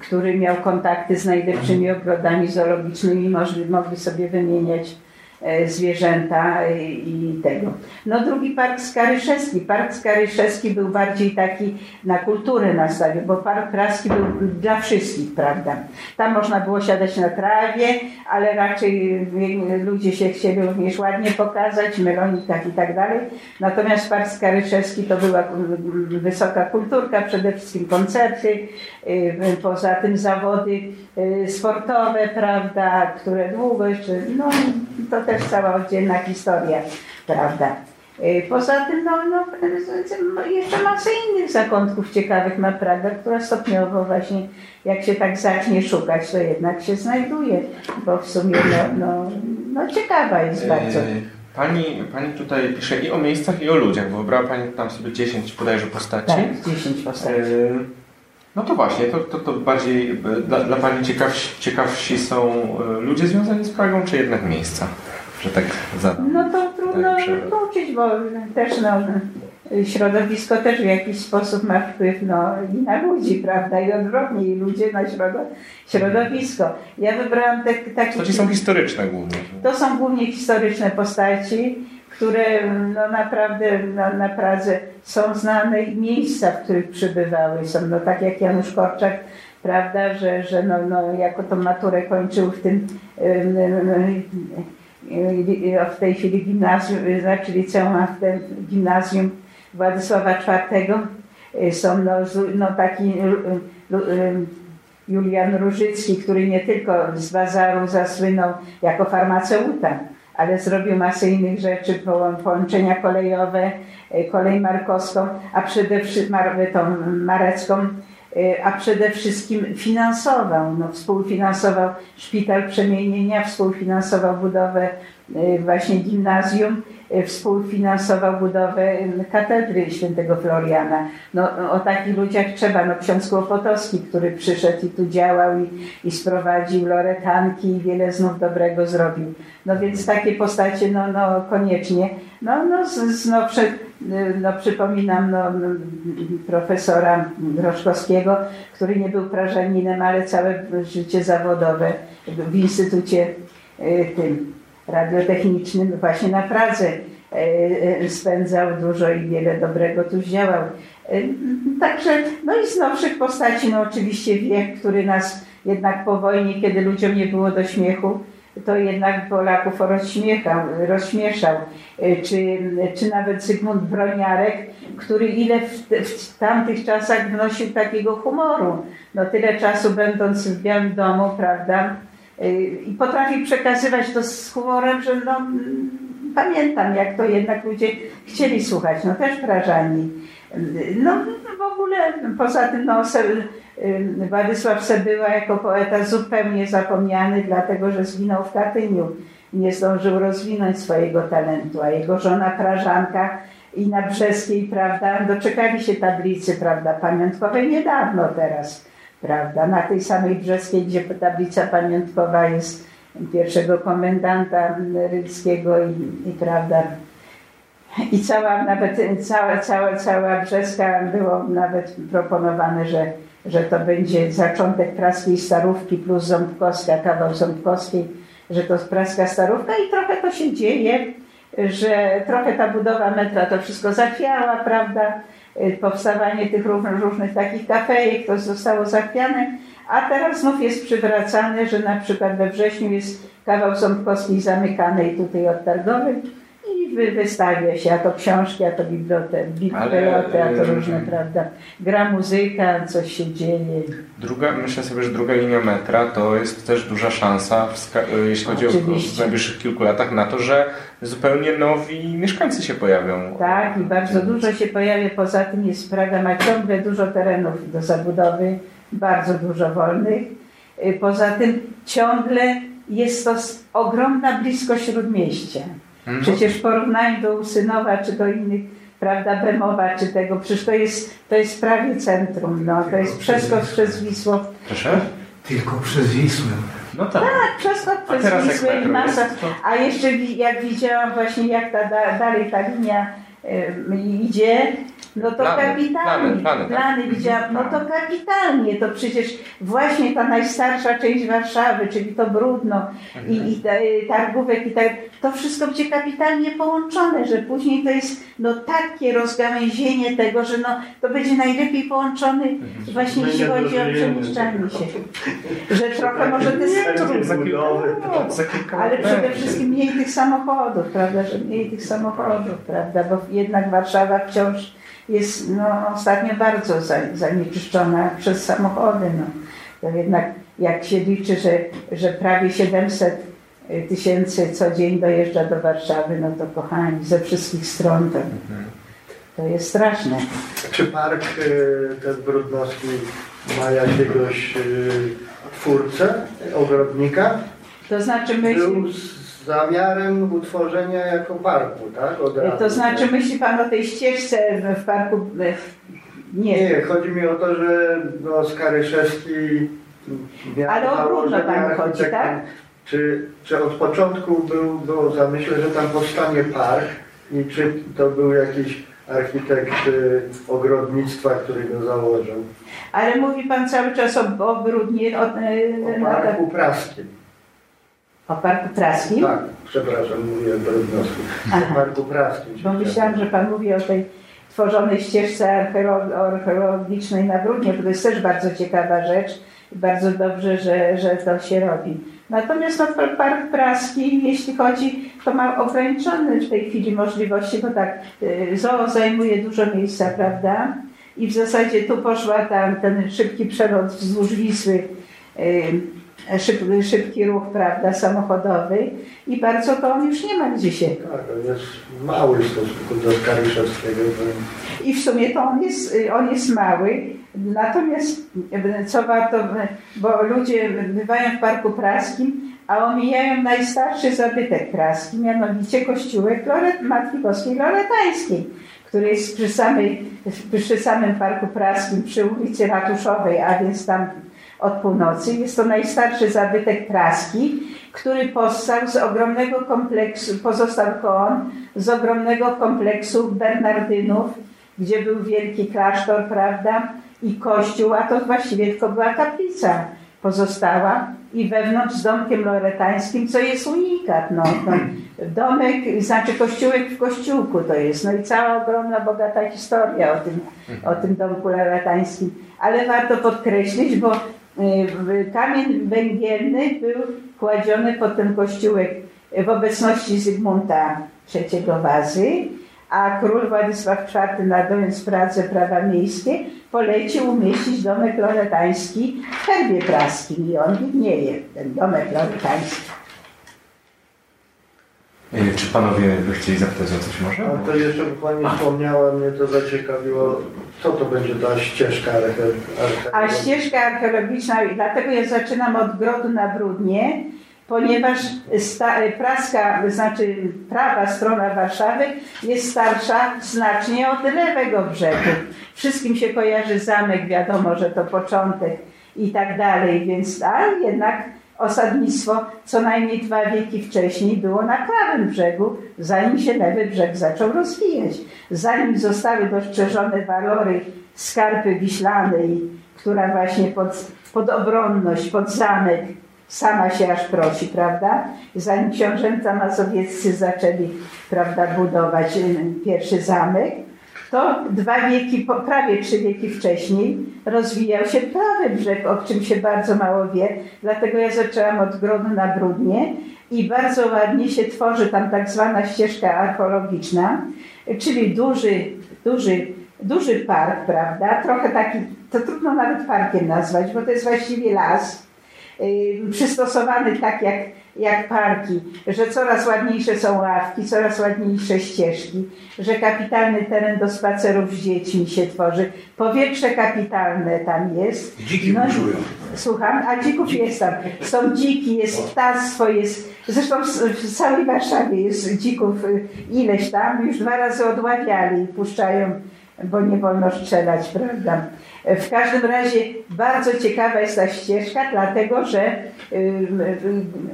który miał kontakty z najlepszymi ogrodami zoologicznymi, mogli, sobie wymieniać zwierzęta e, i tego. No drugi park Skaryszewski. Park Skaryszewski był bardziej taki na kulturę nastawiony, bo park praski był dla wszystkich, prawda. Tam można było siadać na trawie, ale raczej e, ludzie się chcieli również ładnie pokazać, melonikach i tak dalej. Natomiast park Skaryszewski to była wysoka kulturka, przede wszystkim koncerty, y, poza tym zawody y, sportowe, prawda, które długo jeszcze, no to też cała oddzielna historia, prawda. Y, Poza tym, no, no, no, jeszcze masa innych zakątków ciekawych ma Praga, która stopniowo właśnie, jak się tak zacznie szukać, to jednak się znajduje, bo w sumie, no, no, no ciekawa jest bardzo. Yy, Pani, pani tutaj pisze i o miejscach, i o ludziach, bo wybrała Pani tam sobie 10 bodajże postaci. Tak, 10 postaci. Yy, No to właśnie, to, to, to bardziej e, dla, dla Pani ciekawsi, ciekawsi są e, ludzie związani z Pragą, czy jednak miejsca? Że tak zadam. No to trudno Tak, przewrot. wykluczyć, bo też no, środowisko też w jakiś sposób ma wpływ no, i na ludzi, prawda? I odwrotnie, i ludzie na środo, środowisko. Ja wybrałam te, takie... Postaci są historyczne głównie. To są głównie historyczne postaci, które no, naprawdę no, na Pradze są znane i miejsca, w których przybywały. Są no, tak jak Janusz Korczak, prawda, że, że no, no, jako tą maturę kończył w tym ym, ym, w tej chwili gimnazjum, znaczy liceum, a w tym gimnazjum Władysława IV. y, są no, no taki Julian Różycki, który nie tylko z bazaru zasłynął jako farmaceuta, ale zrobił masę innych rzeczy, połą- połączenia kolejowe, kolej markowską, a przede wszystkim tą marecką, a przede wszystkim finansował, no, współfinansował szpital przemienienia, współfinansował budowę y, właśnie gimnazjum, y, współfinansował budowę katedry świętego Floriana. No, o takich ludziach trzeba. No, ksiądz Kłopotowski, który przyszedł i tu działał i, i sprowadził loretanki i wiele znów dobrego zrobił. No więc takie postacie no, no koniecznie. No, no, z, no, no przypominam no, profesora Groszkowskiego, który nie był prażaninem, ale całe życie zawodowe w Instytucie y, tym radiotechnicznym właśnie na Pradze e, spędzał dużo i wiele dobrego tu działał. E, Także, no i z nowszych postaci, no oczywiście wiek, który nas jednak po wojnie, kiedy ludziom nie było do śmiechu, to jednak Polaków rozśmiechał, rozśmieszał. E, Czy, czy nawet Zygmunt Broniarek, który ile w, w tamtych czasach wnosił takiego humoru. No tyle czasu będąc w Białym Domu, prawda, i potrafi przekazywać to z humorem, że no, pamiętam, jak to jednak ludzie chcieli słuchać, no też prażani. No w ogóle poza tym no, Se, y, Władysław Sebyła jako poeta zupełnie zapomniany, dlatego że zginął w Katyniu. Nie zdążył rozwinąć swojego talentu, a jego żona Prażanka i na Brzeskiej, prawda, doczekali się tablicy, prawda, pamiątkowej niedawno teraz prawda? Na tej samej brzeskiej, gdzie tablica pamiątkowa jest pierwszego komendanta rylskiego i, i prawda. I cała, nawet cała, cała, cała brzeska było nawet proponowane, że, że to będzie zaczątek praskiej starówki plus ząbkowska, kawał ząbkowskiej, że to praska starówka i trochę to się dzieje, że trochę ta budowa metra to wszystko zachwiała, prawda? Powstawanie tych różnych, różnych takich kafejek, to zostało zachwiane, a teraz znów jest przywracane, że na przykład we wrześniu jest kawał Ząbkowskiej zamykanej tutaj od Targowej i wy, wystawia się, a to książki, a to biblioteki, biblioteki, a to różne, prawda, gra muzyka, coś się dzieje. Druga, myślę sobie, że druga linia metra to jest też duża szansa, jeśli chodzi Oczywiście. o w najbliższych kilku latach, na to, że zupełnie nowi mieszkańcy się pojawią. Tak, i bardzo dużo się pojawia. Poza tym jest Praga ma ciągle dużo terenów do zabudowy, bardzo dużo wolnych. Y, Poza tym ciągle jest to ogromna bliskość śródmieścia. Mhm. Przecież w porównaniu do Usynowa czy do innych, prawda, Bemowa czy tego, przecież to jest, to jest prawie centrum, no, to jest przeskok przez Wisło. Proszę? Tylko przez Wisłę. No tak. Tak, przeskok przez Wisłę i masa. A jeszcze jak widziałam właśnie jak ta da, dalej ta linia idzie, no to Plany, kapitalnie. plany, plany, tak. widziałam, no to kapitalnie. To przecież właśnie ta najstarsza część Warszawy, czyli to Brudno i, i ta, Targówek i tak, to wszystko będzie kapitalnie połączone, że później to jest no takie rozgałęzienie tego, że no to będzie najlepiej połączony Mhm. właśnie jeśli chodzi o przemieszczanie się. Że trochę może te centrum kilka ale przede wszystkim mniej tych samochodów, prawda, że mniej tych samochodów, prawda, bo jednak Warszawa wciąż jest no, ostatnio bardzo za- zanieczyszczona przez samochody. No. To jednak jak się liczy, że, że prawie 700 tysięcy co dzień dojeżdża do Warszawy, no to kochani, ze wszystkich stron to, to jest straszne. Czy park y, ten Brudnowski ma jakiegoś y, twórcę, ogrodnika? To znaczy z zamiarem utworzenia jako parku, tak? Od razu. to znaczy myśli Pan o tej ścieżce w parku? Nie, Nie, chodzi mi o to, że no, Skaryszewski miał Ale o Brudno panu chodzi, tak? Czy, czy od początku był, było zamyśle, że tam powstanie park i czy to był jakiś architekt y, ogrodnictwa, który go założył? ale mówi Pan cały czas o, o Brudnie, o, e, O parku praskim. O Parku Praskim? Tak, przepraszam, mówiłem Brudnowski. Aha. O parku praskim. Bo myślałam, że Pan mówi o tej tworzonej ścieżce archeolo- archeologicznej na Brudnie, bo to jest też bardzo ciekawa rzecz i bardzo dobrze, że, że to się robi. Natomiast no, Park Praski, jeśli chodzi, to ma ograniczone w tej chwili możliwości, bo tak, y, zoo zajmuje dużo miejsca, prawda? i w zasadzie tu poszła tam ten szybki przelot wzdłuż Wisły, y, szyb, szybki ruch, prawda, samochodowy i bardzo to on już nie ma gdzie się. Tak, on jest mały w stosunku do Skaliszewskiego. to- I w sumie to on jest, on jest mały, natomiast co warto, bo ludzie bywają w Parku Praskim, a omijają najstarszy zabytek praski, mianowicie kościółek Loret, Matki Boskiej Loretańskiej, który jest przy, samej, przy samym Parku Praskim, przy ulicy Ratuszowej, a więc tam od północy. Jest to najstarszy zabytek praski, który powstał z ogromnego kompleksu, pozostał to on, z ogromnego kompleksu Bernardynów, gdzie był wielki klasztor, prawda, i kościół, a to właściwie tylko była kaplica pozostała i wewnątrz z domkiem loretańskim, co jest unikat, no, no, domek, znaczy kościółek w kościółku to jest, no i cała ogromna, bogata historia o tym, o tym domku loretańskim, ale warto podkreślić, bo kamień węgielny był kładziony pod ten kościółek w obecności Zygmunta III Wazy, a król Władysław IV nadając pracę prawa miejskie polecił umieścić domek loretański w herbie praskim i on widnieje, ten domek loretański. E, Czy panowie by chcieli zapytać o coś może? A to jeszcze by Pani wspomniała, mnie to zaciekawiło, co to będzie ta ścieżka arche- A archeologiczna? ścieżka archeologiczna, dlatego ja zaczynam od grodu na Brudnie, ponieważ sta, praska, znaczy prawa strona Warszawy jest starsza znacznie od lewego brzegu. Wszystkim się kojarzy zamek, wiadomo, że to początek i tak dalej, więc ale jednak osadnictwo co najmniej dwa wieki wcześniej było na prawym brzegu, zanim się lewy brzeg zaczął rozwijać. Zanim zostały dostrzeżone walory skarpy wiślanej, która właśnie pod, pod obronność, pod zamek sama się aż prosi, prawda? Zanim książęta mazowieccy zaczęli, prawda, budować y, pierwszy zamek, to dwa wieki, prawie trzy wieki wcześniej rozwijał się prawy brzeg, o czym się bardzo mało wie. Dlatego ja zaczęłam od grodu na Brudnie i bardzo ładnie się tworzy tam tak zwana ścieżka archeologiczna, czyli duży, duży, duży park, prawda? Trochę taki, to trudno nawet parkiem nazwać, bo to jest właściwie las przystosowany tak jak, jak parki, że coraz ładniejsze są ławki, coraz ładniejsze ścieżki, że kapitalny teren do spacerów z dziećmi się tworzy. Powietrze kapitalne tam jest. Dziki No. Słucham, a dzików jest tam. Są dziki, jest ptactwo, jest. Zresztą w, w całej Warszawie jest dzików y, ileś tam. Już dwa razy odławiali i puszczają, bo nie wolno strzelać, prawda? W każdym razie bardzo ciekawa jest ta ścieżka, dlatego że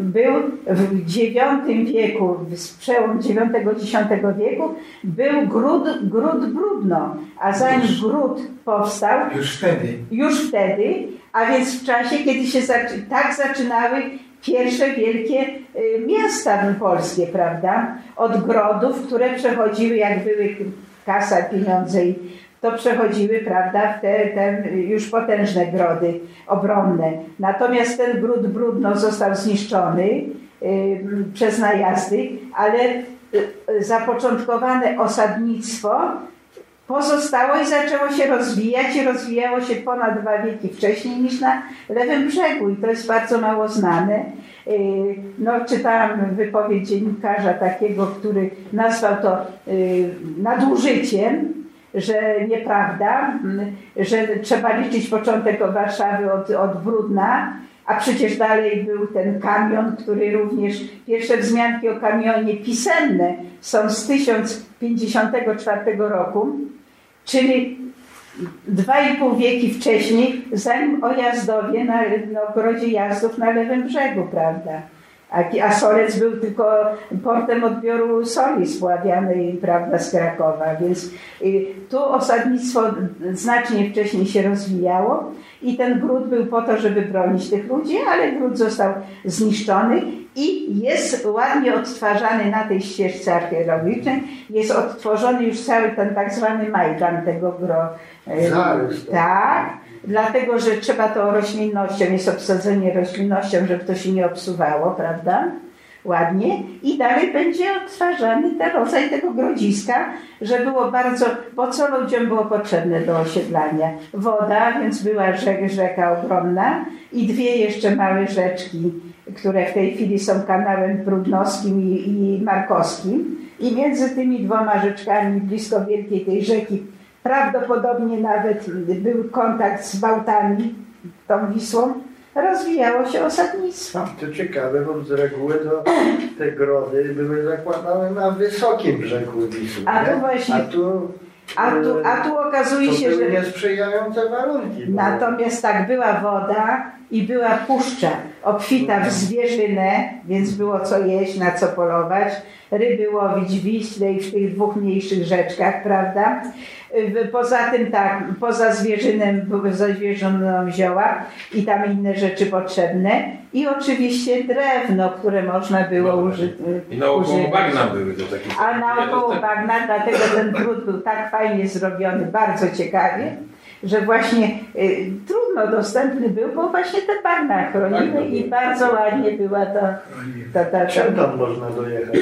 był w IX wieku, z przełom IX-X wieku, był gród, gród Brudno, a zanim gród powstał, Już wtedy. już wtedy, a więc w czasie, kiedy się tak zaczynały pierwsze wielkie y, miasta polskie, prawda? Od grodów, które przechodziły, jak były kasa, pieniądze i to przechodziły, prawda, w te, te już potężne grody obronne. Natomiast ten gród Brudno został zniszczony y, przez najazdy, ale y, y, zapoczątkowane osadnictwo pozostało i zaczęło się rozwijać i rozwijało się ponad dwa wieki wcześniej niż na lewym brzegu i to jest bardzo mało znane. Yy, No, czytałam wypowiedź dziennikarza takiego, który nazwał to yy, nadużyciem, że nieprawda, mm, że trzeba liczyć początek Warszawy od, od Brudna, a przecież dalej był ten kamion, który również, pierwsze wzmianki o kamionie pisenne są z 1054 roku, czyli dwa i pół wieki wcześniej, zanim o Jazdowie, na, na ogrodzie Jazdów na lewym brzegu, prawda? A, Solec był tylko portem odbioru soli spławianej, prawda, z Krakowa, więc y, tu osadnictwo znacznie wcześniej się rozwijało i ten gród był po to, żeby bronić tych ludzi, ale gród został zniszczony i jest ładnie odtwarzany na tej ścieżce archeologicznej, jest odtworzony już cały ten tak zwany majdan tego gro. Zarys. Tak, dlatego że trzeba to roślinnością, jest obsadzenie roślinnością, żeby to się nie obsuwało, prawda? ładnie i dalej będzie odtwarzany ten rodzaj tego grodziska, że było bardzo, bo co ludziom było potrzebne do osiedlania? Woda, więc była rzek, rzeka ogromna i dwie jeszcze małe rzeczki, które w tej chwili są kanałem Prudnowskim i, i Markowskim i między tymi dwoma rzeczkami blisko wielkiej tej rzeki prawdopodobnie nawet był kontakt z Bałtami, tą Wisłą, rozwijało się osadnictwo. To ciekawe, bo z reguły to te grody były zakładane na wysokim brzegu Wisły. A tu nie? właśnie- A tu, A tu, a tu okazuje się, że niesprzyjające warunki. bo- natomiast tak była woda i była puszcza obfita w zwierzynę, więc było co jeść, na co polować. Ryby łowić w Wiśle i w tych dwóch mniejszych rzeczkach, prawda? Poza tym tak, poza zwierzynem, za zwierzyną zioła i tam inne rzeczy potrzebne. I oczywiście drewno, które można było użyć. I naokoło bagna były do takich... A naokoło bagna, dlatego ten drut był tak fajnie zrobiony, bardzo ciekawie, że właśnie y, trudno dostępny był, bo właśnie te bagna chroniły i bardzo ładnie była to, ta, ta, Czym ta, tam można dojechać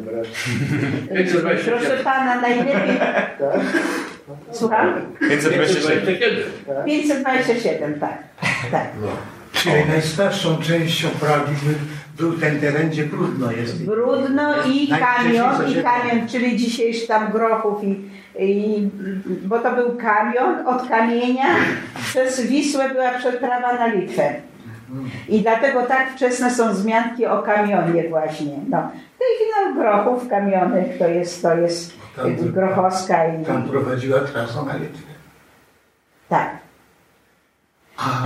wybrać. 527. Proszę pana, najlepiej. Tak? Słucham? 527. 527. 527, tak. tak. No. Czyli najstarszą częścią Pragi był, ten teren, gdzie brudno jest. Brudno i kamion, i kamion, czyli dzisiejszy tam Grochów i, i bo to był kamion od kamienia przez Wisłę była przeprawa na Litwę. I dlatego tak wczesne są wzmianki o kamionie właśnie. No. W tej chwili no, Grochów, kamiony, to jest, to jest Tam- Grochowska i Tam prowadziła trasa na Litwę. tak. A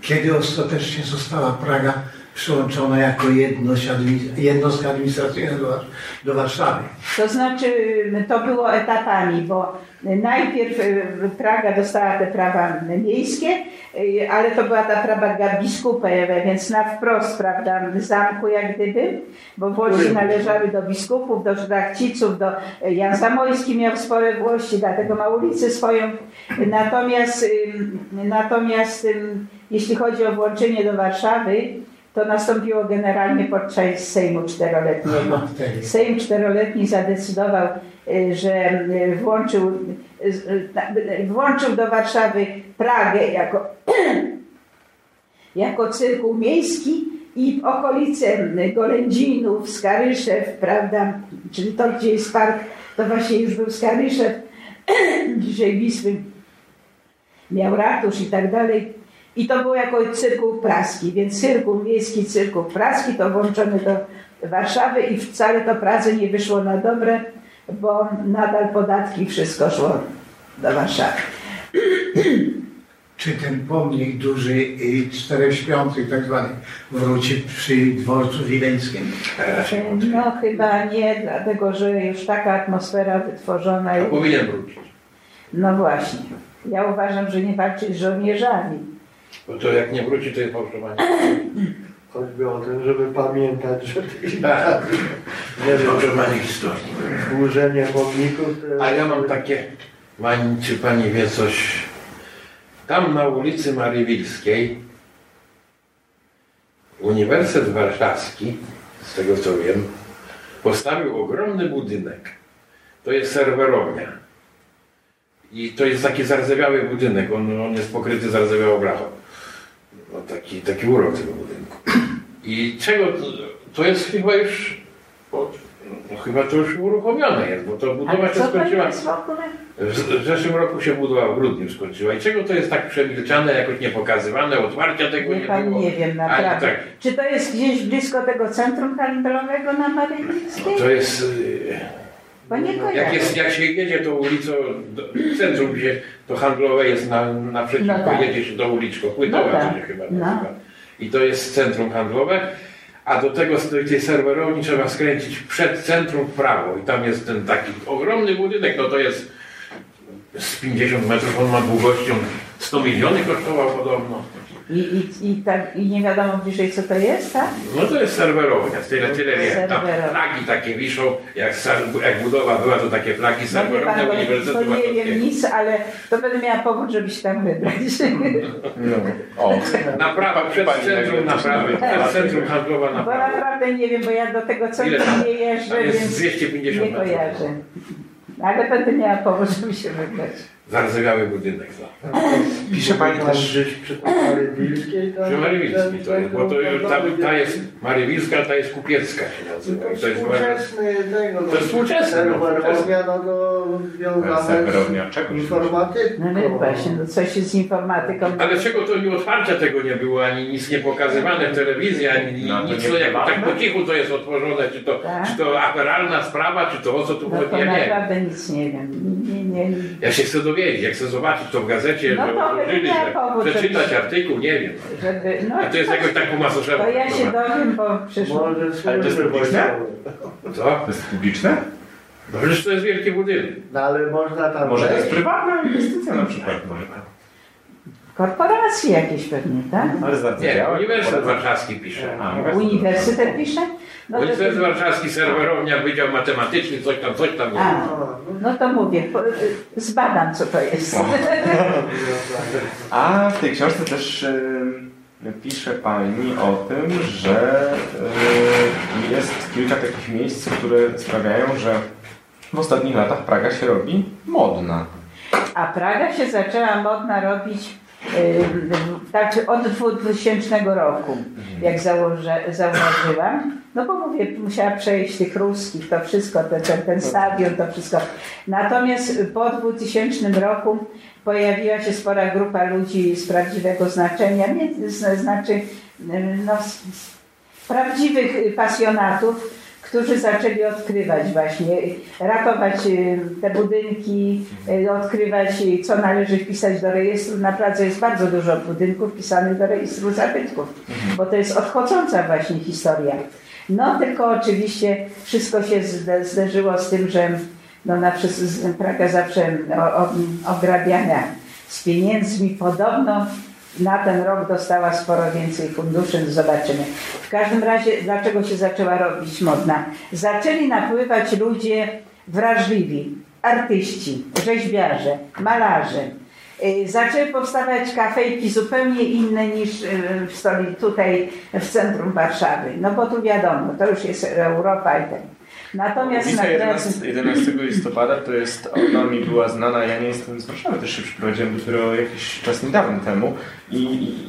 kiedy ostatecznie została Praga przyłączona jako jedność jednostka administracyjna do, War- do Warszawy? To znaczy, to było etapami, bo najpierw y, Praga dostała te prawa miejskie, ale to była ta prawa biskupa, więc na wprost, prawda, zamku jak gdyby, bo włości należały do biskupów, do szlachciców, do Jan Zamojski miał spore włości, dlatego ma ulicę swoją. Natomiast, natomiast jeśli chodzi o włączenie do Warszawy, to nastąpiło generalnie podczas Sejmu Czteroletniego. Sejm czteroletni zadecydował, y, że y, włączył, y, włączył do Warszawy Pragę jako, jako cyrkuł miejski i okolice Golędzinów, Skaryszew, prawda, czyli to, gdzie jest park, to właśnie już był Skaryszew, dzisiaj Wisły, miał ratusz i tak dalej. I to było jako cyrkuł praski, więc cyrkuł miejski, cyrkuł praski to włączony do Warszawy i wcale to Pradze nie wyszło na dobre, bo nadal podatki, wszystko szło do Warszawy. Czy ten pomnik duży i czterech śpiących tak zwany wróci przy dworcu wileńskim? No chyba nie, dlatego że już taka atmosfera wytworzona A jest. powinien wrócić. No właśnie. Ja uważam, że nie walczyć z żołnierzami. Bo to jak nie wróci, to jest fałszowanie. Choćby o tym, żeby pamiętać, że Tak. nie Fałszowanie historii. służenie pomników to A ja mam takie, pani, czy pani wie coś, tam na ulicy Marii Wilskiej Uniwersytet Warszawski, z tego co wiem, postawił ogromny budynek. To jest serwerownia. I to jest taki zardzewiały budynek, on, on jest pokryty zardzewiałą blachą. No, taki, taki urok tego budynku. I czego, to, to jest chyba już, no, chyba to już uruchomione jest, bo to budowa się skończyła. w? W zeszłym roku się budowa w grudniu skończyła. I czego to jest tak przemilczane, jakoś nie pokazywane, otwarcia tego Nie, nie pan było? nie wiem naprawdę. tak. Czy to jest gdzieś blisko tego centrum handlowego na Maryińskiej? To jest, y, nie jak, kojarzę. jest, jak się jedzie tą ulicą, do, centrum gdzie to handlowe jest na, naprzeciwko, No tak. jedzie się do uliczką, płytowa No tak. się chyba No. I to jest centrum handlowe. A do tego z tej serwerowni trzeba skręcić przed centrum w prawo. I tam jest ten taki ogromny budynek, no to jest z 50 metrów, on ma długością 100 milionów kosztował podobno. I, i, i, tak, I nie wiadomo bliżej co to jest, tak? No to jest serwerownia, tyle, tyle wiem. Tam flagi takie wiszą, jak, jak budowa była, to takie flagi No serwerownia pan, bo Uniwersytetu to nie wiem nic, ale to będę miała powód, żeby się tam wybrać. No. O, Naprawa przed Pani centrum naprawy, przed centrum handlowa Bo naprawa. naprawdę nie wiem, bo ja do tego tam? nie jeżdżę, więc 250 nie kojarzę. Ale będę miała powód, żeby się wybrać. Zardzewiały budynek. za. Pisze pani Tam też- gdzieś przy Mary Wilskiej. tam- Przy Marywilskiej to jest, bo to już ta, ta jest Marywilska, ta jest Kupiecka się nazywa. To jest Współczesny tego, no, To jest współczesne, no, no to serwerownia z informatyką. No więc właśnie, no coś jest z informatyką. Ale czego to nie otwarcia tego nie było, ani nic nie pokazywane w telewizji, ani No, to nic, nie to jak, tak po cichu to jest otworzone, czy to, Tak. czy to aferalna sprawa, czy to o co tu No chodzi, ja nie wiem. naprawdę nic nie wiem. Nie, nie, nie. Ja się chcę dowiedzieć, jak chcę zobaczyć to w gazecie, No że to że powód, przeczytać żeby- artykuł, nie wiem. Żeby, no, A to jest jakoś tak po masoszemu. to ja się dowiem, bo przyszło. Może Ale to jest publiczne? Co? To jest publiczne? No przecież to jest wielki budynek. No ale można tam Może to jest prywatna inwestycja na przykład. Może. Korporacje jakieś pewnie, tak? Ale Nie. Uniwersytet Warszawski pisze. A, Uniwersytet pisze? No to, Uniwersytet Warszawski, serwerownia, Wydział Matematyczny, coś tam, coś tam. A. no to mówię, zbadam co to jest. A w tej książce też pisze Pani o tym, że jest kilka takich miejsc, które sprawiają, że w ostatnich latach Praga się robi modna. A Praga się zaczęła modna robić y, tak od 2000 roku, jak założę, zauważyłam. No bo mówię, musiała przejść tych ruskich, to wszystko, te, ten, ten stadion, to wszystko. Natomiast po 2000 roku pojawiła się spora grupa ludzi z prawdziwego znaczenia, nie, znaczy y, no, z- prawdziwych pasjonatów, którzy zaczęli odkrywać właśnie, ratować y, te budynki, y, odkrywać y, co należy wpisać do rejestru. Na Pradze jest bardzo dużo budynków wpisanych do rejestru zabytków, bo to jest odchodząca właśnie historia. No tylko oczywiście wszystko się zde- zderzyło z tym, że no, na, Praga zawsze o, o, ograbiania z pieniędzmi podobno na ten rok dostała sporo więcej funduszy, zobaczymy. W każdym razie, dlaczego się zaczęła robić modna? Zaczęli napływać ludzie wrażliwi, artyści, rzeźbiarze, malarze. Y, Zaczęły powstawać kafejki zupełnie inne niż y, w stolicy, tutaj w centrum Warszawy. No bo tu wiadomo, to już jest Europa i ten. Natomiast Ulica na 11, 11 listopada to jest, ona mi była znana, ja nie jestem z Warszawy, też się przyprowadziłem dopiero jakiś czas niedawno temu. I,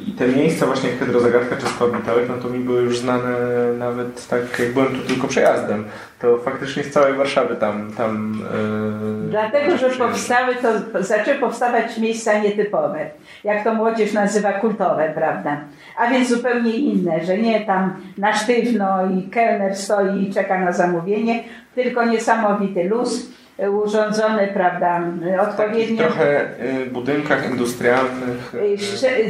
i, te miejsca właśnie jak Hydrozagadka czy Skład Witałek, no to mi były już znane nawet tak jak byłem tu tylko przejazdem, to faktycznie z całej Warszawy tam... tam yy, Dlatego, że powstały, to zaczęły powstawać miejsca nietypowe. Jak to młodzież nazywa kultowe, prawda? A więc zupełnie inne, że nie tam na sztywno i kelner stoi i czeka na zamówienie, tylko niesamowity luz, y, urządzony, prawda, takich odpowiednio. trochę y, budynkach industrialnych.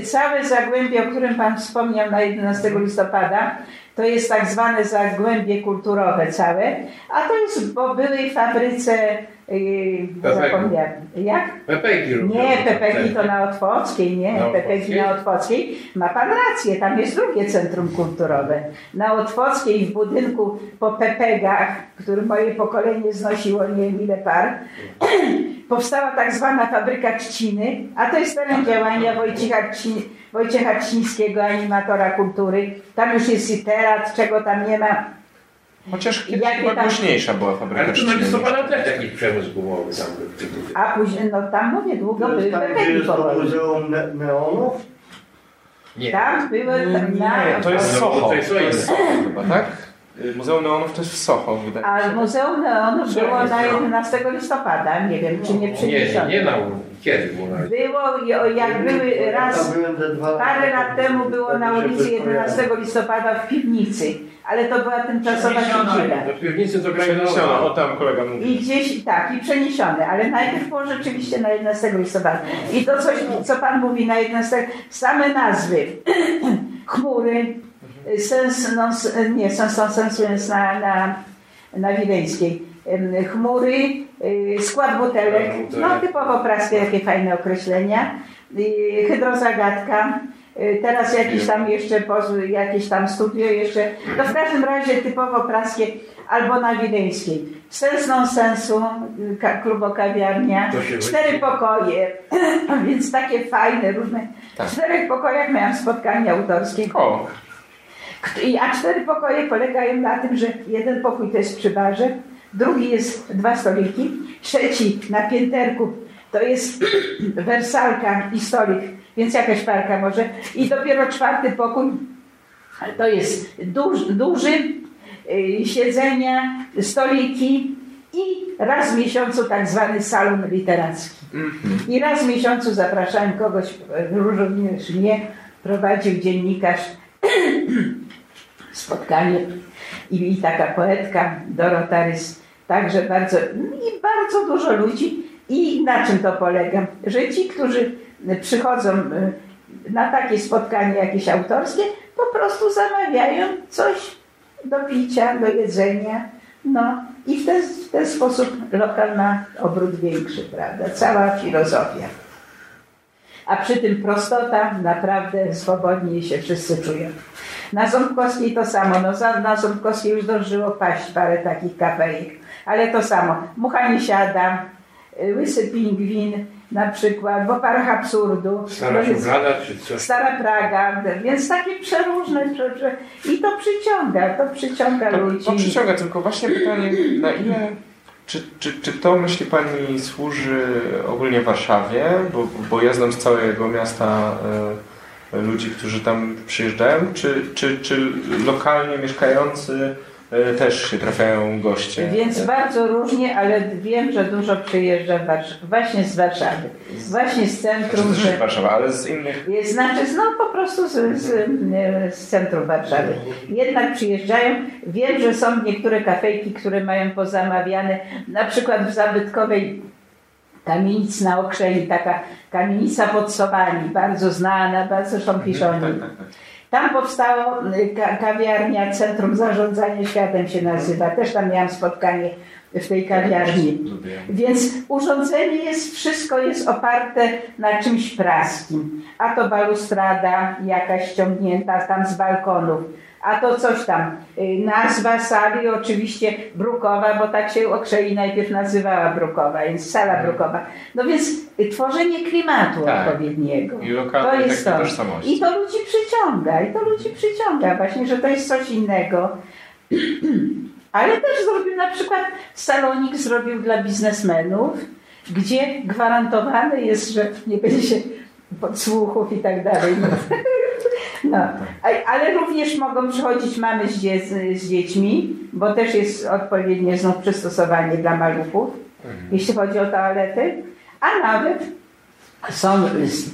Całe Zagłębie, o którym Pan wspomniał na 11 listopada, to jest tak zwane Zagłębie kulturowe całe, a to jest po byłej fabryce. Zapomniałem, jak? Pepeki robią. Nie, Pepeki to na Otwockiej, nie, Na Pepeki na Otwockiej. Ma Pan rację, tam jest drugie centrum kulturowe. Na Otwockiej w budynku po Pepegach, który moje pokolenie znosiło nie wiem ile par, powstała tak zwana fabryka trzciny, a to jest teren działania Wojciecha, Trzci, Wojciecha Trzcińskiego, animatora kultury. Tam już jest i teatr, czego tam nie ma. Chociaż kiedyś Jakie chyba tam- głośniejsza była fabryka Ale tu na listopada też jakiś przemysł gumowy tam był. A później, no tam mówię, długo To były tam, to powoli. Muzeum ne Neonów? Nie. Tam były na, Nie, to jest No, Soho. to To jest Soho. Chyba, tak? Muzeum Neonów to jest w Soho, wydaje mi A się. Muzeum Neonów było na to? 11 listopada, nie wiem czy nie Nie, nie, nie na Kiedy było na Było, jak były raz, parę lat temu było na ulicy kojarzyć. 11 listopada w piwnicy, ale to była tymczasowa siedziba. Do piwnicy to grają Przeniesiono, o tam kolega mówi. I gdzieś tak, i przeniesione, ale najpierw było rzeczywiście na 11 listopada. I to coś, co Pan mówi na 11, same nazwy, chmury, sens, non, nie, sens, sensu jest na, na, na Wileńskiej, chmury, y, skład butelek, no typowo praskie, jakie fajne określenia, y, hydrozagadka, Y, Teraz jakieś tam jeszcze, jakieś tam studio jeszcze, no w każdym razie typowo praskie albo na Wileńskiej. Sens non sensu, ka- klubokawiarnia, cztery pokoje, więc takie fajne, różne. Tak. W czterech pokojach miałam spotkanie autorskie. A cztery pokoje polegają na tym, że jeden pokój to jest przy barze, drugi jest dwa stoliki, trzeci na pięterku to jest wersalka i stolik, więc jakaś parka może. I dopiero czwarty pokój to jest duż, duży, y, siedzenia, stoliki i raz w miesiącu tak zwany salon literacki. I raz w miesiącu zapraszałem kogoś, e, również mnie, prowadził dziennikarz spotkanie i, i taka poetka Dorota Rys, także bardzo i bardzo dużo ludzi i na czym to polega, że ci, którzy przychodzą y, na takie spotkanie jakieś autorskie, po prostu zamawiają coś do picia, do jedzenia, no i w ten, w ten sposób lokal ma obrót większy, prawda, cała filozofia. A przy tym prostota, naprawdę swobodnie się wszyscy czują. Na Ząbkowskiej to samo. No, na Ząbkowskiej już zdążyło paść parę takich kafejek. Ale to samo. Mucha nie siada, y, łysy pingwin na przykład, w oparach absurdu. Stara więc- szuflada czy coś? Stara Praga, więc takie przeróżne rzeczy. I to przyciąga, to przyciąga to, ludzi. to przyciąga, tylko właśnie pytanie, na ile, czy, czy, czy to myśli Pani służy ogólnie Warszawie, bo, bo ja znam z całego miasta e, ludzi, którzy tam przyjeżdżają, czy, czy, czy lokalnie mieszkający też się trafiają goście? Więc bardzo różnie, ale wiem, że dużo przyjeżdża właśnie z Warszawy. Właśnie z Znaczy, centrum. też że- Warszawa, ale z innych Jest, znaczy, no po prostu z, z, e, z centrum Warszawy. Jednak przyjeżdżają. Wiem, że są niektóre kafejki, które mają pozamawiane, na przykład w zabytkowej kamienicy na Okrzeni, taka kamienica pod Sowami, bardzo znana, bardzo zresztą piszą. Tam powstało y, ka kawiarnia, Centrum Zarządzania Światem się nazywa. Też tam miałam spotkanie w tej kawiarni. Więc urządzenie jest, wszystko jest oparte na czymś praskim. A to balustrada jakaś ściągnięta tam z balkonów, a to coś tam. Y, Nazwa sali oczywiście Brukowa, bo tak się Okrzei najpierw nazywała Brukowa, więc sala Brukowa. No więc y, tworzenie klimatu Tak. odpowiedniego. I lokalnej to jest to. tożsamości. I to ludzi przyciąga, i to ludzi przyciąga właśnie, że to jest coś innego. Ale też zrobił na przykład salonik zrobił dla biznesmenów, gdzie gwarantowane jest, że nie będzie się podsłuchów i tak dalej. No. A- Ale również mogą przychodzić mamy z, dzie z dziećmi, bo też jest odpowiednie znów przystosowanie dla maluchów, jeśli chodzi o toalety, a nawet są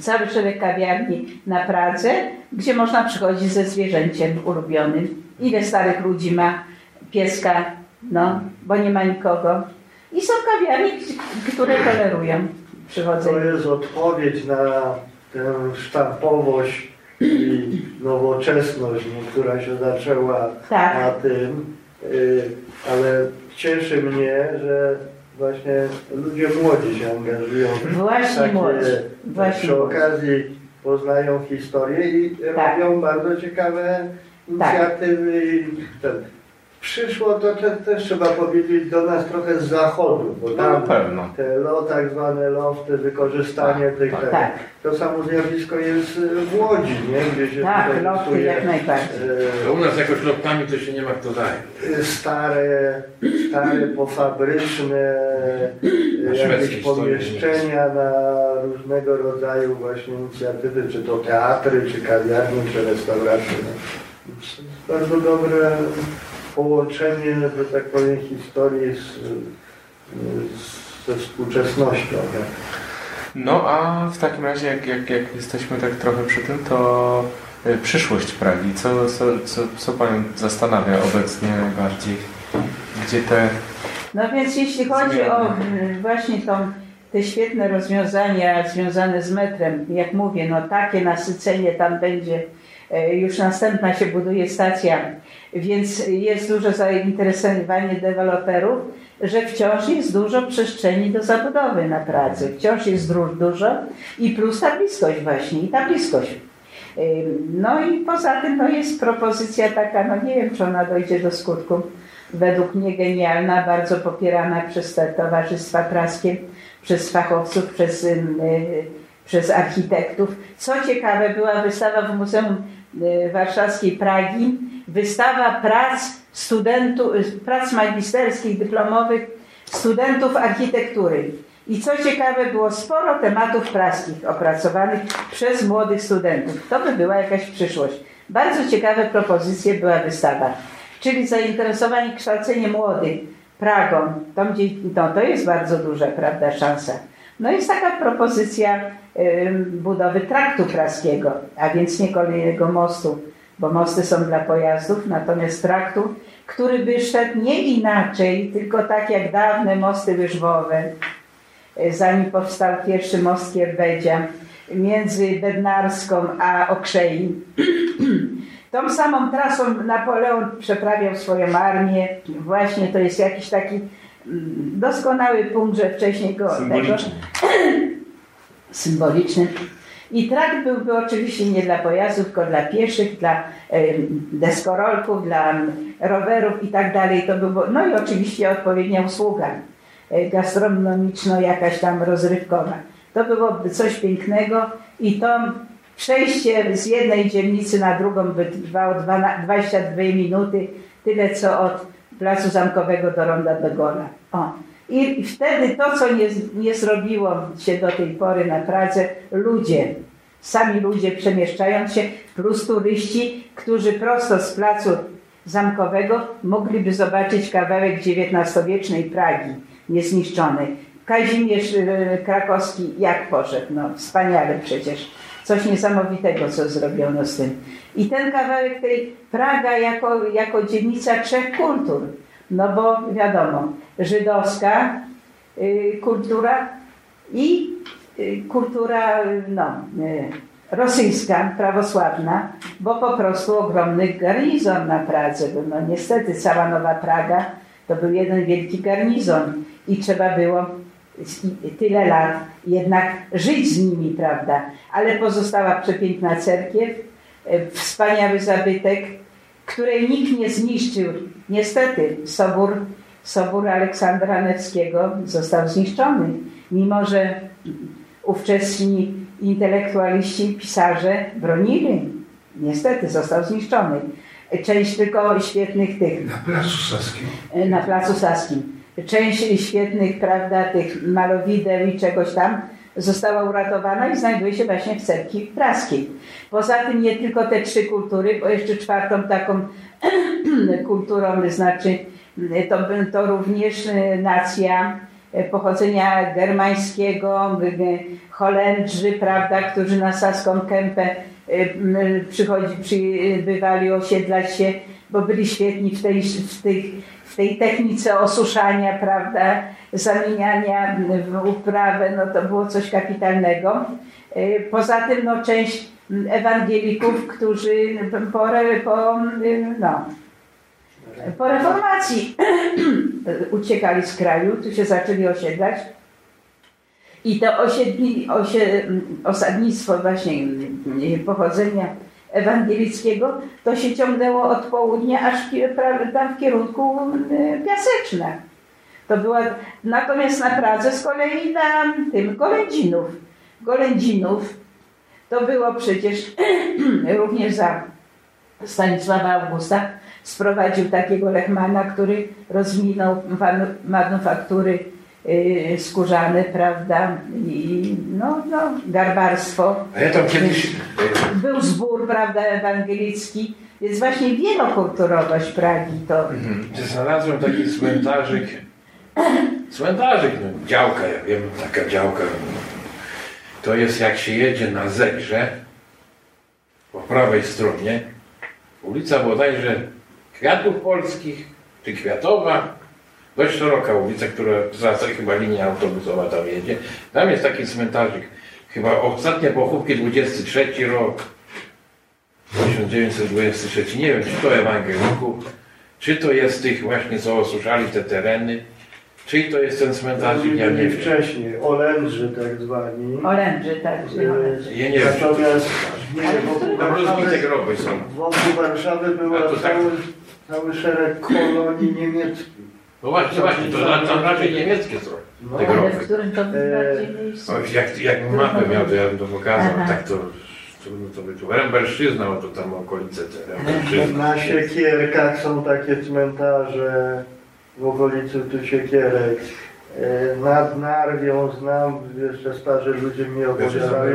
cały szereg kawiarni na Pradze, gdzie można przychodzić ze zwierzęciem ulubionym. Ile starych ludzi ma pieska, no, bo nie ma nikogo. I są kawiarnie, które tolerują To przychodzenie. jest odpowiedź na tę sztampowość i nowoczesność, która się zaczęła Tak. na tym, y, ale cieszy mnie, że właśnie ludzie młodzi się angażują. Właśnie młodzi. Właśnie przy okazji poznają historię i Tak. robią bardzo ciekawe inicjatywy. i ten. Przyszło to te, też trzeba powiedzieć do nas trochę z zachodu, bo tam te lo, tak zwane lofty, wykorzystanie Tak, tych tak. Tak. To samo zjawisko jest y, w Łodzi, nie? gdzie się Tak, lofty jak najbardziej. To u nas jakoś lotkami to się nie ma kto daje. y, stare, stare pofabryczne Na jakieś pomieszczenia na różnego rodzaju właśnie inicjatywy, czy to teatry, czy kawiarnie, czy restauracje. Bardzo dobre połączenie, że tak powiem, historii z, z, ze współczesnością. Nie? No a w takim razie, jak, jak, jak jesteśmy tak trochę przy tym, to y, przyszłość Pragi. Co, co, co, co Panią zastanawia obecnie najbardziej? Gdzie te... No więc jeśli chodzi o y, właśnie tą, te świetne rozwiązania związane z metrem, jak mówię, no takie nasycenie tam będzie, e, już następna się buduje stacja, więc jest duże zainteresowanie deweloperów, że wciąż jest dużo przestrzeni do zabudowy na Pradze. Wciąż jest dużo i plus ta bliskość właśnie, i ta bliskość. No i poza tym no jest propozycja taka, no nie wiem, czy ona dojdzie do skutku, według mnie genialna, bardzo popierana przez te towarzystwa praskie, przez fachowców, przez, y, przez architektów. Co ciekawe, była wystawa w Muzeum Warszawskiej Pragi, wystawa prac studentów, prac magisterskich, dyplomowych studentów architektury. I co ciekawe, było sporo tematów praskich opracowanych przez młodych studentów. To by była jakaś przyszłość. Bardzo ciekawe propozycje była wystawa. Czyli zainteresowanie kształceniem młodych Pragą, tam gdzie, no, to jest bardzo duża prawda, szansa. No jest taka propozycja budowy traktu praskiego, a więc nie kolejnego mostu, bo mosty są dla pojazdów, natomiast traktu, który by szedł nie inaczej, tylko tak jak dawne mosty wyżwowe, y, zanim powstał pierwszy most Kierbedzia, między Bednarską a Okrzei. Tą samą trasą Napoleon przeprawiał swoją armię. Właśnie to jest jakiś taki doskonały punkt, że wcześniej go... Symboliczny. Tego, symboliczny. I trakt byłby oczywiście nie dla pojazdów, tylko dla pieszych, dla deskorolków, dla rowerów i tak dalej. To było, no i oczywiście odpowiednia usługa e, gastronomiczno jakaś tam rozrywkowa. To byłoby coś pięknego i to przejście z jednej dzielnicy na drugą by trwało 22 minuty, tyle co od Placu Zamkowego do Ronda do Gola. O. I wtedy to, co nie, nie zrobiło się do tej pory na Pradze, ludzie, sami ludzie przemieszczając się, plus turyści, którzy prosto z Placu Zamkowego mogliby zobaczyć kawałek XIX-wiecznej Pragi, niezniszczonej. Kazimierz e, Krakowski jak poszedł, no wspaniale przecież. Coś niesamowitego, co zrobiono z tym. I ten kawałek tej Praga jako, jako dzielnica trzech kultur. No bo wiadomo, żydowska y, kultura i y, kultura no, y, rosyjska, prawosławna, bo po prostu ogromny garnizon na Pradze. No niestety cała Nowa Praga to był jeden wielki garnizon i trzeba było tyle lat jednak żyć z nimi, prawda? Ale pozostała przepiękna cerkiew, wspaniały zabytek, której nikt nie zniszczył. Niestety Sobór, Sobór Aleksandra Newskiego został zniszczony, mimo że ówczesni intelektualiści, pisarze bronili. Niestety został zniszczony. Część tylko świetnych tych... Na Placu Saskim. E, na Placu Saskim część świetnych, prawda, tych malowideł i czegoś tam została uratowana i znajduje się właśnie w cerkwi praskiej. Poza tym nie tylko te trzy kultury, bo jeszcze czwartą taką kulturą, znaczy to, to również nacja pochodzenia germańskiego, Holendrzy, prawda, którzy na Saską Kępę przychodzi, przybywali osiedlać się, bo byli świetni w, tej, w tych w tej technice osuszania, prawda, zamieniania w uprawę, no to było coś kapitalnego. Y, poza tym no, część ewangelików, którzy po, po, no, po reformacji uciekali z kraju, tu się zaczęli osiedlać. I to osiedli, osie, osadnictwo właśnie pochodzenia ewangelickiego, to się ciągnęło od południa aż tam w kierunku y, Piaseczna. To była, natomiast na Pradze z kolei na tym Golędzinów. Golędzinów to było przecież również za Stanisława Augusta sprowadził takiego Lechmana, który rozwinął manufaktury Y, skórzane, prawda, i no, no, garbarstwo. A ja tam kiedyś... Był zbór, prawda, ewangelicki, więc właśnie wielokulturowość Pragi to... Mhm. Znalazłem taki cmentarzyk, cmentarzyk, no, działka, ja wiem, taka działka. To jest jak się jedzie na Zegrze, po prawej stronie, ulica bodajże Kwiatów Polskich, czy Kwiatowa, dość szeroka ulica, która zaraz chyba linia autobusowa tam jedzie. Tam jest taki cmentarzyk. Chyba ostatnie pochówki 23 rok. 1923. Nie wiem, czy to ewangelików, czy to jest tych właśnie, co osuszali te tereny, Czyli to jest ten cmentarz, ja nie wiem. wcześniej, Olędrzy tak zwani. Olędrzy, tak. E. Ja nie wiem. Natomiast nie, wokół Tam rozbite Warszawy, groby są. wokół Warszawy było to tak- cały, cały szereg kolonii niemieckich. No właśnie, właśnie, to, ra- to raczej niemieckie są. No, Te Ale groby. w którym to? O, jak, jak mapę miał, to ja bym to pokazał. Aha. Tak to trudno to wyczuć. Rembelszczyzna, no to tam okolice te. Na Siekierkach są takie cmentarze w okolicy tu Siekierek. E, Nad Narwią znam, jeszcze starzy ludzie mi opowiadali,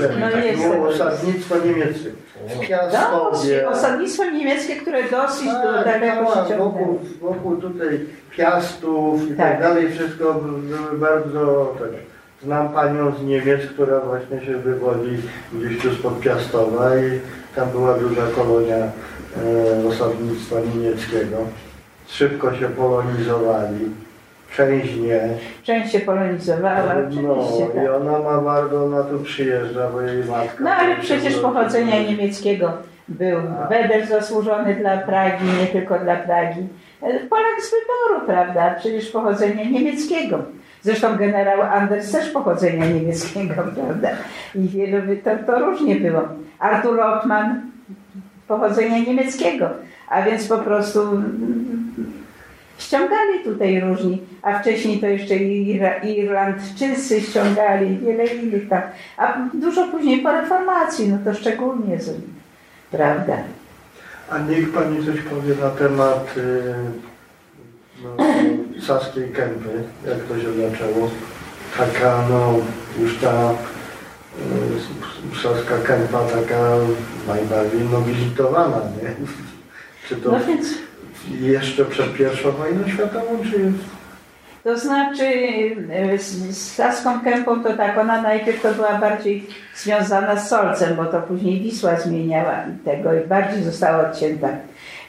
że No było osadnictwo niemieckie. W No, Piastowie. osadnictwo niemieckie, które dosyć Tak, daleko się ciągnęło. wokół, wokół tutaj Piastów i tak, Tak. dalej, wszystko były bardzo... Tak. Znam panią z Niemiec, która właśnie się wywodzi gdzieś tu spod Piastowa i tam była duża kolonia e, osadnictwa niemieckiego. Szybko się polonizowali, część nie. Część się polonizowała, No oczywiście, i tak. ona ma bardzo, ona tu przyjeżdża, bo jej matka... No ale przecież pochodzenia niemieckiego był Wedel zasłużony dla Pragi, nie tylko dla Pragi. Polak z wyboru, prawda? Przecież pochodzenia niemieckiego. Zresztą generał Anders też pochodzenia niemieckiego, prawda? I wielu, to, to różnie było. Artur Rothman pochodzenia niemieckiego, a więc po prostu mm, ściągali tutaj różni, a wcześniej to jeszcze Irlandczycy ściągali, wiele innych tam, a dużo później po reformacji, no to szczególnie, z- prawda? A niech Pani coś powie na temat y, no, Saskiej Kępy, jak to się zaczęło. Taka, no, już ta y, Saska Kępa taka najbardziej nobilitowana, nie? Czy to No więc jeszcze przed pierwszą wojną światową, czy już? To znaczy z, z Saską Kępą to tak, ona najpierw to była bardziej związana z Solcem, bo to później Wisła zmieniała tego i bardziej została odcięta.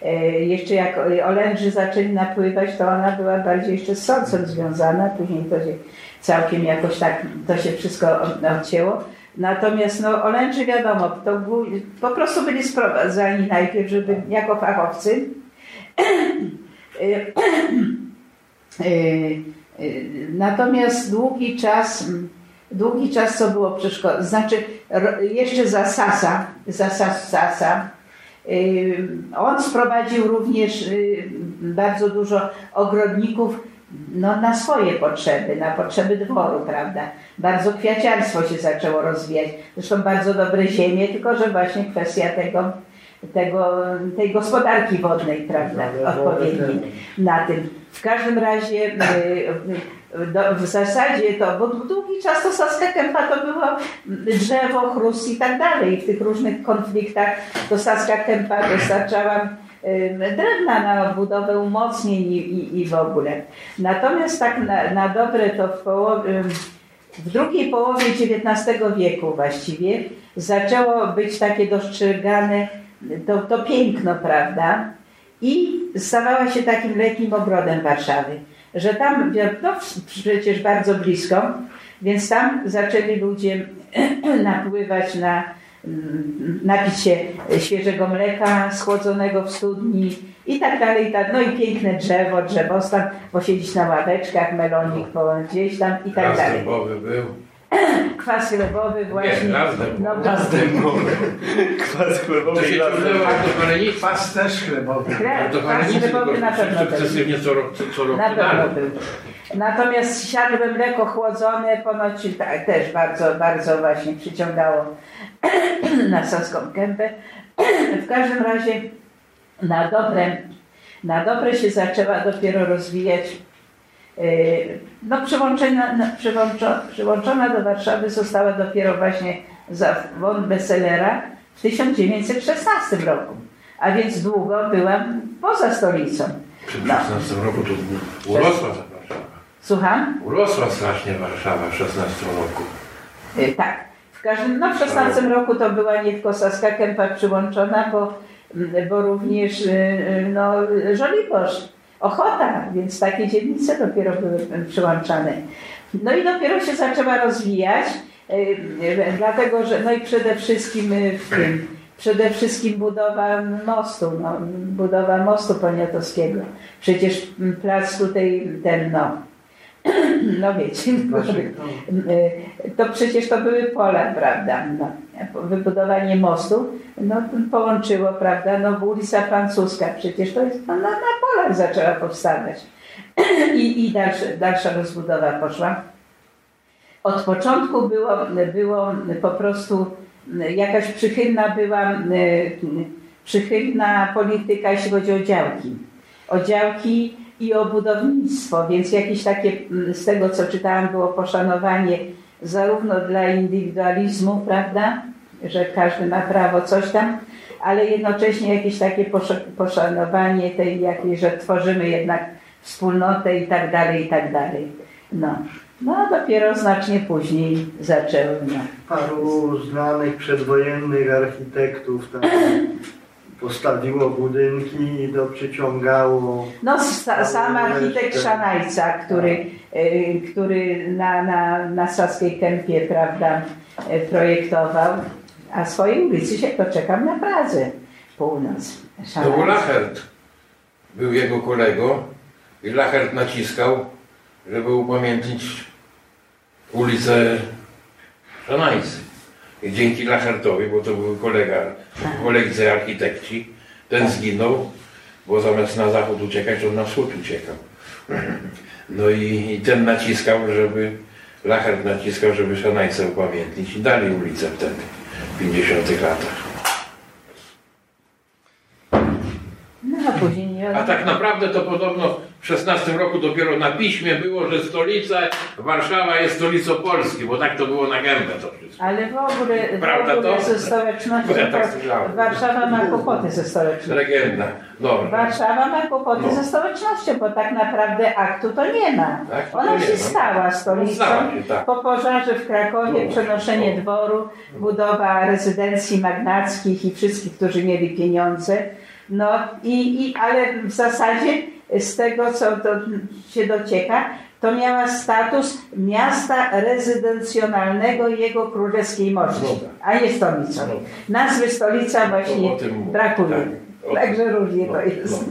E, Jeszcze jak Olędrzy zaczęli napływać, to ona była bardziej jeszcze z Solcem związana, później to się całkiem jakoś tak, to się wszystko od- odcięło. Natomiast no, Olędrzy wiadomo, to był, po prostu byli sprowadzani najpierw, żeby jako fachowcy Natomiast długi czas, długi czas co było przeszkodą, znaczy jeszcze za Sasa, za Sas, Sasa, on sprowadził również bardzo dużo ogrodników no, na swoje potrzeby, na potrzeby dworu, prawda. Bardzo kwiaciarstwo się zaczęło rozwijać. Zresztą bardzo dobre ziemie, tylko że właśnie kwestia tego, tego, tej gospodarki wodnej, prawda, odpowiedniej na tym. W każdym razie y, y, do, w zasadzie to, bo długi czas to Saska Kępa to było drzewo, chrust i tak dalej. W tych różnych konfliktach to Saska Kępa dostarczała drewna na budowę umocnień i, i, i w ogóle. Natomiast tak na, na dobre to w połowie w drugiej połowie XIX wieku właściwie zaczęło być takie dostrzegane to, to piękno, prawda? I stawała się takim letnim ogrodem Warszawy, że tam, no przecież bardzo blisko, więc tam zaczęli ludzie napływać na, mm, napić się świeżego mleka schłodzonego w studni i tak dalej, i tak. no i piękne drzewo, drzewostan, posiedzieć na ławeczkach, melonik po gdzieś tam i tak Raz dalej. był. Kwas chlebowy właśnie. Nie, raz dębowy. No, Gaz dębowy. Kwas chlebowy i ciągnęło dębowy. Halenicy. Pas też chlebowy. Do kwas chlebowy na pewno sukcesywnie co, ro- co, co roku Na pewno był. Natomiast siadłe mleko chłodzone ponoć tak, też bardzo, bardzo właśnie przyciągało na Saską Kępę. W każdym razie na dobre, na dobre się zaczęła dopiero rozwijać no, przyłączona, no, przyłączo, przyłączona do Warszawy została dopiero właśnie za von Besselera w 1916 roku. A więc długo byłam poza stolicą. Przy No. 16 roku to urosła ta Warszawa. Słucham? Urosła strasznie Warszawa w 16 roku. Y, Tak. W każdym, no w 16 roku to była nie tylko Saska Kępa przyłączona, bo, bo również y, y, no, Żoliborz, Ochota, więc takie dzielnice dopiero były przyłączane. No i dopiero się zaczęła rozwijać, y, y, dlatego że, no i przede wszystkim y, w tym, przede wszystkim budowa mostu, no, budowa mostu poniatowskiego. Przecież mm, plac tutaj ten, no, no wiecie, y, to przecież to były pola, prawda? No, wybudowanie mostu no, połączyło, prawda? No, ulica Francuska przecież to jest no, na, na polach zaczęła powstawać. I, i dalsza, dalsza rozbudowa poszła. Od początku było, było po prostu jakaś przychylna była y, przychylna polityka, jeśli chodzi o działki. O działki i o budownictwo, więc jakieś takie, mm, z tego co czytałam, było poszanowanie zarówno dla indywidualizmu, prawda, że każdy ma prawo coś tam, ale jednocześnie jakieś takie posza- poszanowanie tej jakiej, że tworzymy jednak wspólnotę i tak dalej, i tak dalej. No, no a dopiero znacznie później zaczęły. No. Paru znanych przedwojennych architektów tam postawiło budynki i to przyciągało. No, sa, sam architekt Szanajca, który, y, który na, na, na Saskiej Kępie, prawda, y, projektował, a swojej ulicy się to czekam na Pradze, północ. To był Szanajca. Lachert. Był jego kolego i Lachert naciskał, żeby upamiętnić ulicę Szanajcy. I dzięki Lachertowi, bo to był kolega, koledzy architekci, ten zginął, bo zamiast na zachód uciekać, on na wschód uciekał. No i, i ten naciskał, żeby, Lachert naciskał, żeby Szanajcę upamiętnić i dali ulicę wtedy, w 50 latach. No, a później nie A tak naprawdę to podobno w 16 roku dopiero na piśmie było, że stolica Warszawa jest stolicą Polski, bo tak to było na gębę to wszystko. Ale w ogóle, w Prawda ogóle to? ze stołecznością, Ja tak. Warszawa ma kłopoty ze stołecznością. Legenda. Dobra. Warszawa ma kłopoty No. ze stołecznością, bo tak naprawdę aktu to nie ma. Aktu to Ona się ma. stała stolicą. Stała się, tak. Po pożarze w Krakowie, No. przenoszenie No. dworu, budowa rezydencji magnackich i wszystkich, którzy mieli pieniądze. No i, i ale w zasadzie z tego, co to się docieka, to miała status miasta rezydencjonalnego jego królewskiej mości, No a nie stolicą. No. Nazwy stolica właśnie O tym mówię. brakuje. Tak. Także różnie No, to jest.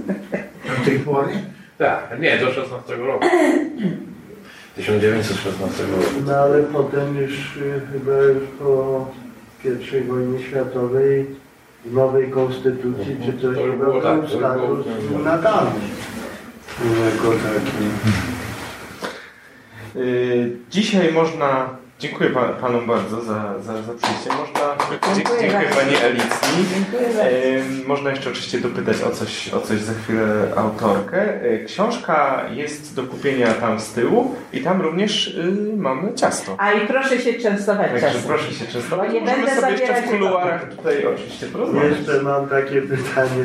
Do tej pory. Tak, nie, do 16 roku. 1916 roku. No ale potem już y, chyba już po I wojnie światowej w nowej konstytucji czy coś był tak, to już było- status nadany. Jako taki. Dzisiaj można, dziękuję pa, Panom bardzo za, za, za przyjście, można, Dziękuję dziękuję bardzo. Pani Elicji. Dziękuję bardzo. Można jeszcze oczywiście dopytać o coś, o coś za chwilę autorkę. Y, Książka jest do kupienia tam z tyłu i tam również y, mamy ciasto. A i proszę się częstować Także proszę się często. Bo nie Możemy będę sobie jeszcze w kuluarach tutaj oczywiście porozmawiać. Jeszcze mam takie pytanie,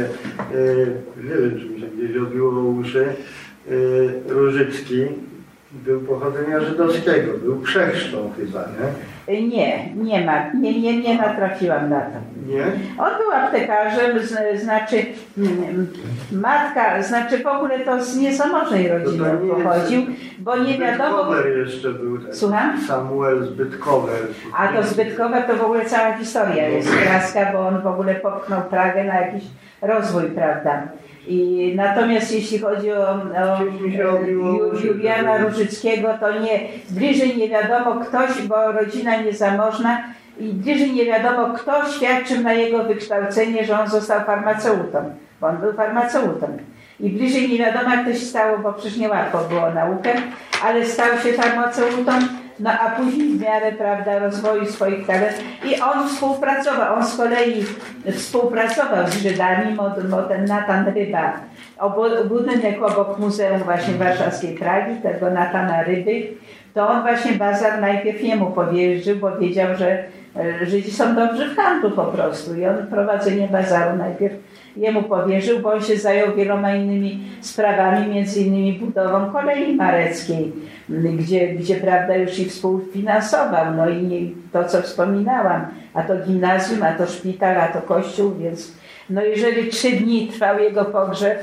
y, nie wiem czy mi się gdzieś odbiło uszy. Y, Różycki był pochodzenia żydowskiego, był przechrzczą chyba, nie? Nie, nie ma, nie, nie, nie natrafiłam na to. Nie? On był aptekarzem, z, znaczy mm, matka, znaczy w ogóle to z niezamożnej rodziny To pochodził, bo nie wiadomo... Zbytkower jeszcze był taki. Słucham? Samuel Zbytkower. A to zbytkowe to w ogóle cała historia jest kraska, bo on w ogóle popchnął Pragę na jakiś rozwój, prawda? I natomiast jeśli chodzi o, o Ju- Juliana Różyckiego, to nie, bliżej nie wiadomo ktoś, bo rodzina niezamożna i bliżej nie wiadomo kto świadczył na jego wykształcenie, że on został farmaceutą, bo on był farmaceutą. I bliżej nie wiadomo jak to się stało, bo przecież niełatwo było naukę, ale stał się farmaceutą, no a później w miarę prawda, rozwoju swoich talentów. I on współpracował, on z kolei współpracował z Żydami, mod, mod, Natan Ryba, budynek obok Muzeum właśnie Warszawskiej Pragi, tego Natana Ryby, to on właśnie bazar najpierw jemu powierzył, bo wiedział, że e, Żydzi są dobrzy w handlu po prostu. I on prowadzenie bazaru najpierw jemu powierzył, bo on się zajął wieloma innymi sprawami, między innymi budową kolei mareckiej, gdzie, gdzie prawda już i współfinansował, no i to co wspominałam, a to gimnazjum, a to szpital, a to kościół, więc no jeżeli trzy dni trwał jego pogrzeb,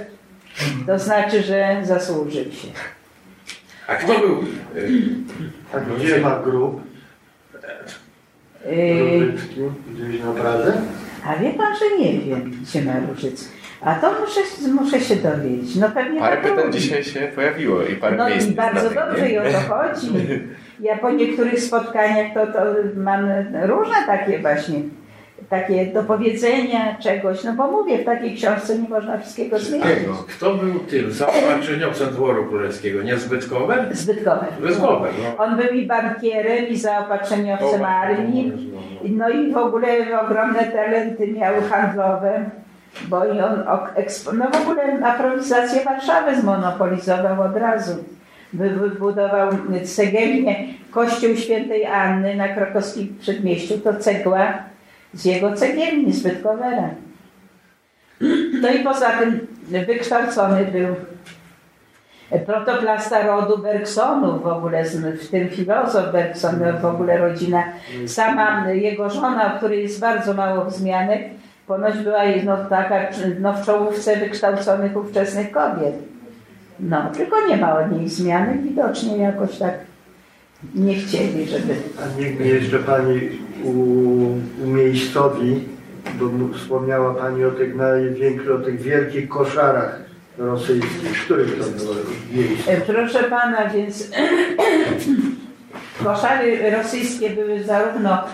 to znaczy, że zasłużył się. A kto był? y, A gdzie ma grób Yy? Gdzieś na Pradze? A wie pan, że nie wiem, gdzie ma. A to muszę, muszę się dowiedzieć. No pewnie Parę pytań trudno. dzisiaj się pojawiło i parę No miejsc i bardzo nieznanych, dobrze nie? i o to chodzi. Ja po niektórych spotkaniach to, to mam różne takie właśnie, takie do powiedzenia czegoś, no bo mówię, w takiej książce nie można wszystkiego zmienić. Kto, był tym zaopatrzeniowcem dworu królewskiego? Niezbytkowe? Zbytkowe. Zbytkowe, no. On był i bankierem, i zaopatrzeniowcem armii, no i w ogóle ogromne talenty miał handlowe, bo i on no w ogóle aprowizację Warszawy zmonopolizował od razu. Wy- Wybudował cegielnię kościół świętej Anny na krakowskim przedmieściu, to cegła z jego cegielni, z Bytkowera. No i poza tym wykształcony był protoplasta rodu Bergsonów, w ogóle w tym filozof Bergson, w ogóle rodzina. Sama jego żona, o której jest bardzo mało wzmianek, ponoć była no, taka no, w czołówce wykształconych ówczesnych kobiet. No, tylko nie ma od niej wzmianek, widocznie jakoś tak nie chcieli, żeby... A niech mnie jeszcze Pani u- umiejscowi, bo wspomniała Pani o tych największych, o tych wielkich koszarach rosyjskich. Których to było miejsce? E, Proszę pana, więc koszary rosyjskie były zarówno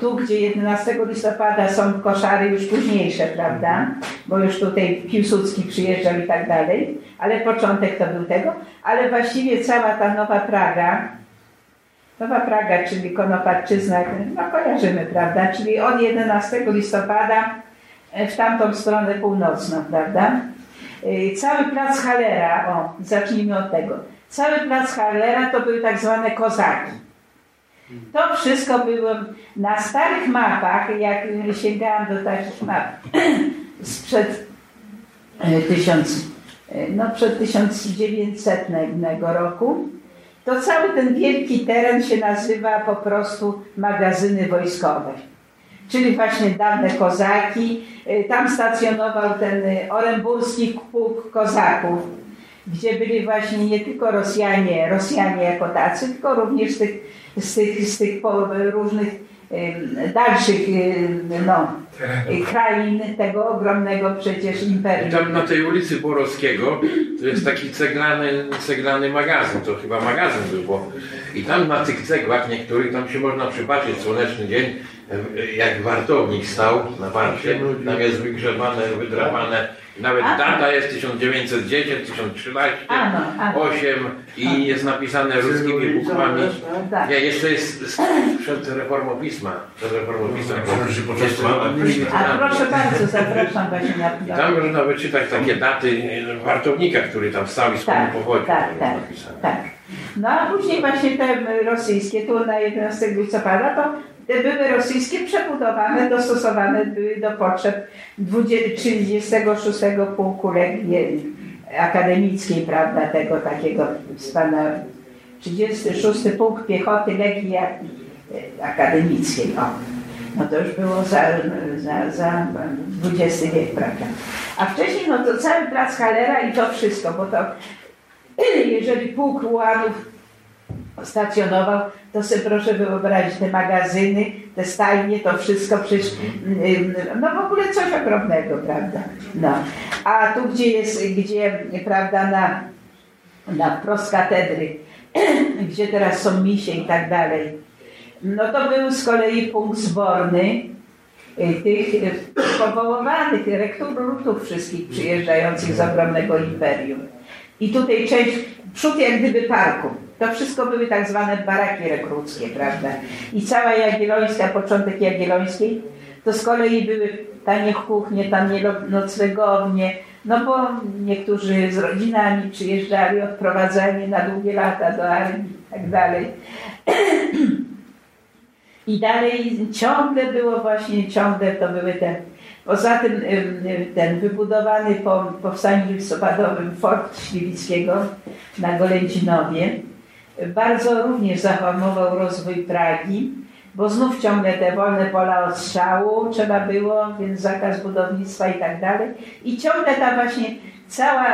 tu, gdzie 11 listopada są koszary już późniejsze, prawda? Bo już tutaj Piłsudski przyjeżdżał i tak dalej, ale początek to był tego, ale właściwie cała ta Nowa Praga, Nowa Praga, czyli Konopaczyzna, no kojarzymy, prawda? Czyli od 11 listopada e, w tamtą stronę północną, prawda? Y, Cały plac Halera, o, zacznijmy od tego. Cały plac Halera to były tak zwane kozaki. To wszystko było na starych mapach, jak sięgałam do takich map sprzed e, tysiąc, e, no przed 1900 roku, to cały ten wielki teren się nazywa po prostu magazyny wojskowe. Czyli właśnie dawne kozaki. Y, Tam stacjonował ten y, oremburski pułk kozaków, gdzie byli właśnie nie tylko Rosjanie, Rosjanie jako tacy, tylko również z tych, z tych, z tych różnych dalszych y, no, krain tego ogromnego przecież I imperium. tam na tej ulicy Borowskiego to jest taki ceglany, ceglany magazyn, to chyba magazyn był, bo i tam na tych cegłach niektórych tam się można przypatrzeć, słoneczny dzień, e, jak wartownik stał na parcie, tam jest wygrzebane, wydrapane, nawet A. data jest 1910, 1013, Ano, ano. 8 i jest napisane ruskimi bukwami. Tak. Nie, jeszcze jest przed reformą pisma, przed reformą pisma. Że Jeszcze- A proszę bardzo, zapraszam właśnie I na tam można wyczytać takie daty e, wartownika, który tam stał i skąd Tak, pochodził. tak, tak, napisane. tak. No a później właśnie te rosyjskie, tu na 11 listopada, to były rosyjskie przebudowane, dostosowane były do potrzeb 20 36 pułku Legii Akademickiej, prawda, tego takiego wspaniałego. 36 pułk piechoty Legii Akademickiej, o. No to już było za, za, za XX wiek, prawda. A wcześniej no to cały plac Halera i to wszystko, bo to jeżeli pułk ułanów stacjonował, to sobie proszę wyobrazić te magazyny, te stajnie, to wszystko przecież, ym, no w ogóle coś ogromnego, prawda? No. A tu, gdzie jest, gdzie, prawda, na, na wprost katedry, gdzie teraz są misie i tak dalej, no to był z kolei punkt zborny y, tych y, powoływanych rektorów wszystkich przyjeżdżających z ogromnego imperium. I tutaj część, przód jak gdyby parku. To wszystko były tak zwane baraki rekruckie, prawda? I cała Jagiellońska, początek Jagiellońskiej, to z kolei były tanie kuchnie, tanie noclegownie, no bo niektórzy z rodzinami przyjeżdżali, odprowadzani na długie lata do armii i tak dalej. I dalej ciągle było właśnie, ciągle to były te. Poza tym ym, ten wybudowany po powstaniu listopadowym Fort Śliwickiego na Golęcinowie bardzo również zahamował rozwój Pragi, bo znów ciągle te wolne pola odstrzału trzeba było, więc zakaz budownictwa i tak dalej. I ciągle ta właśnie cała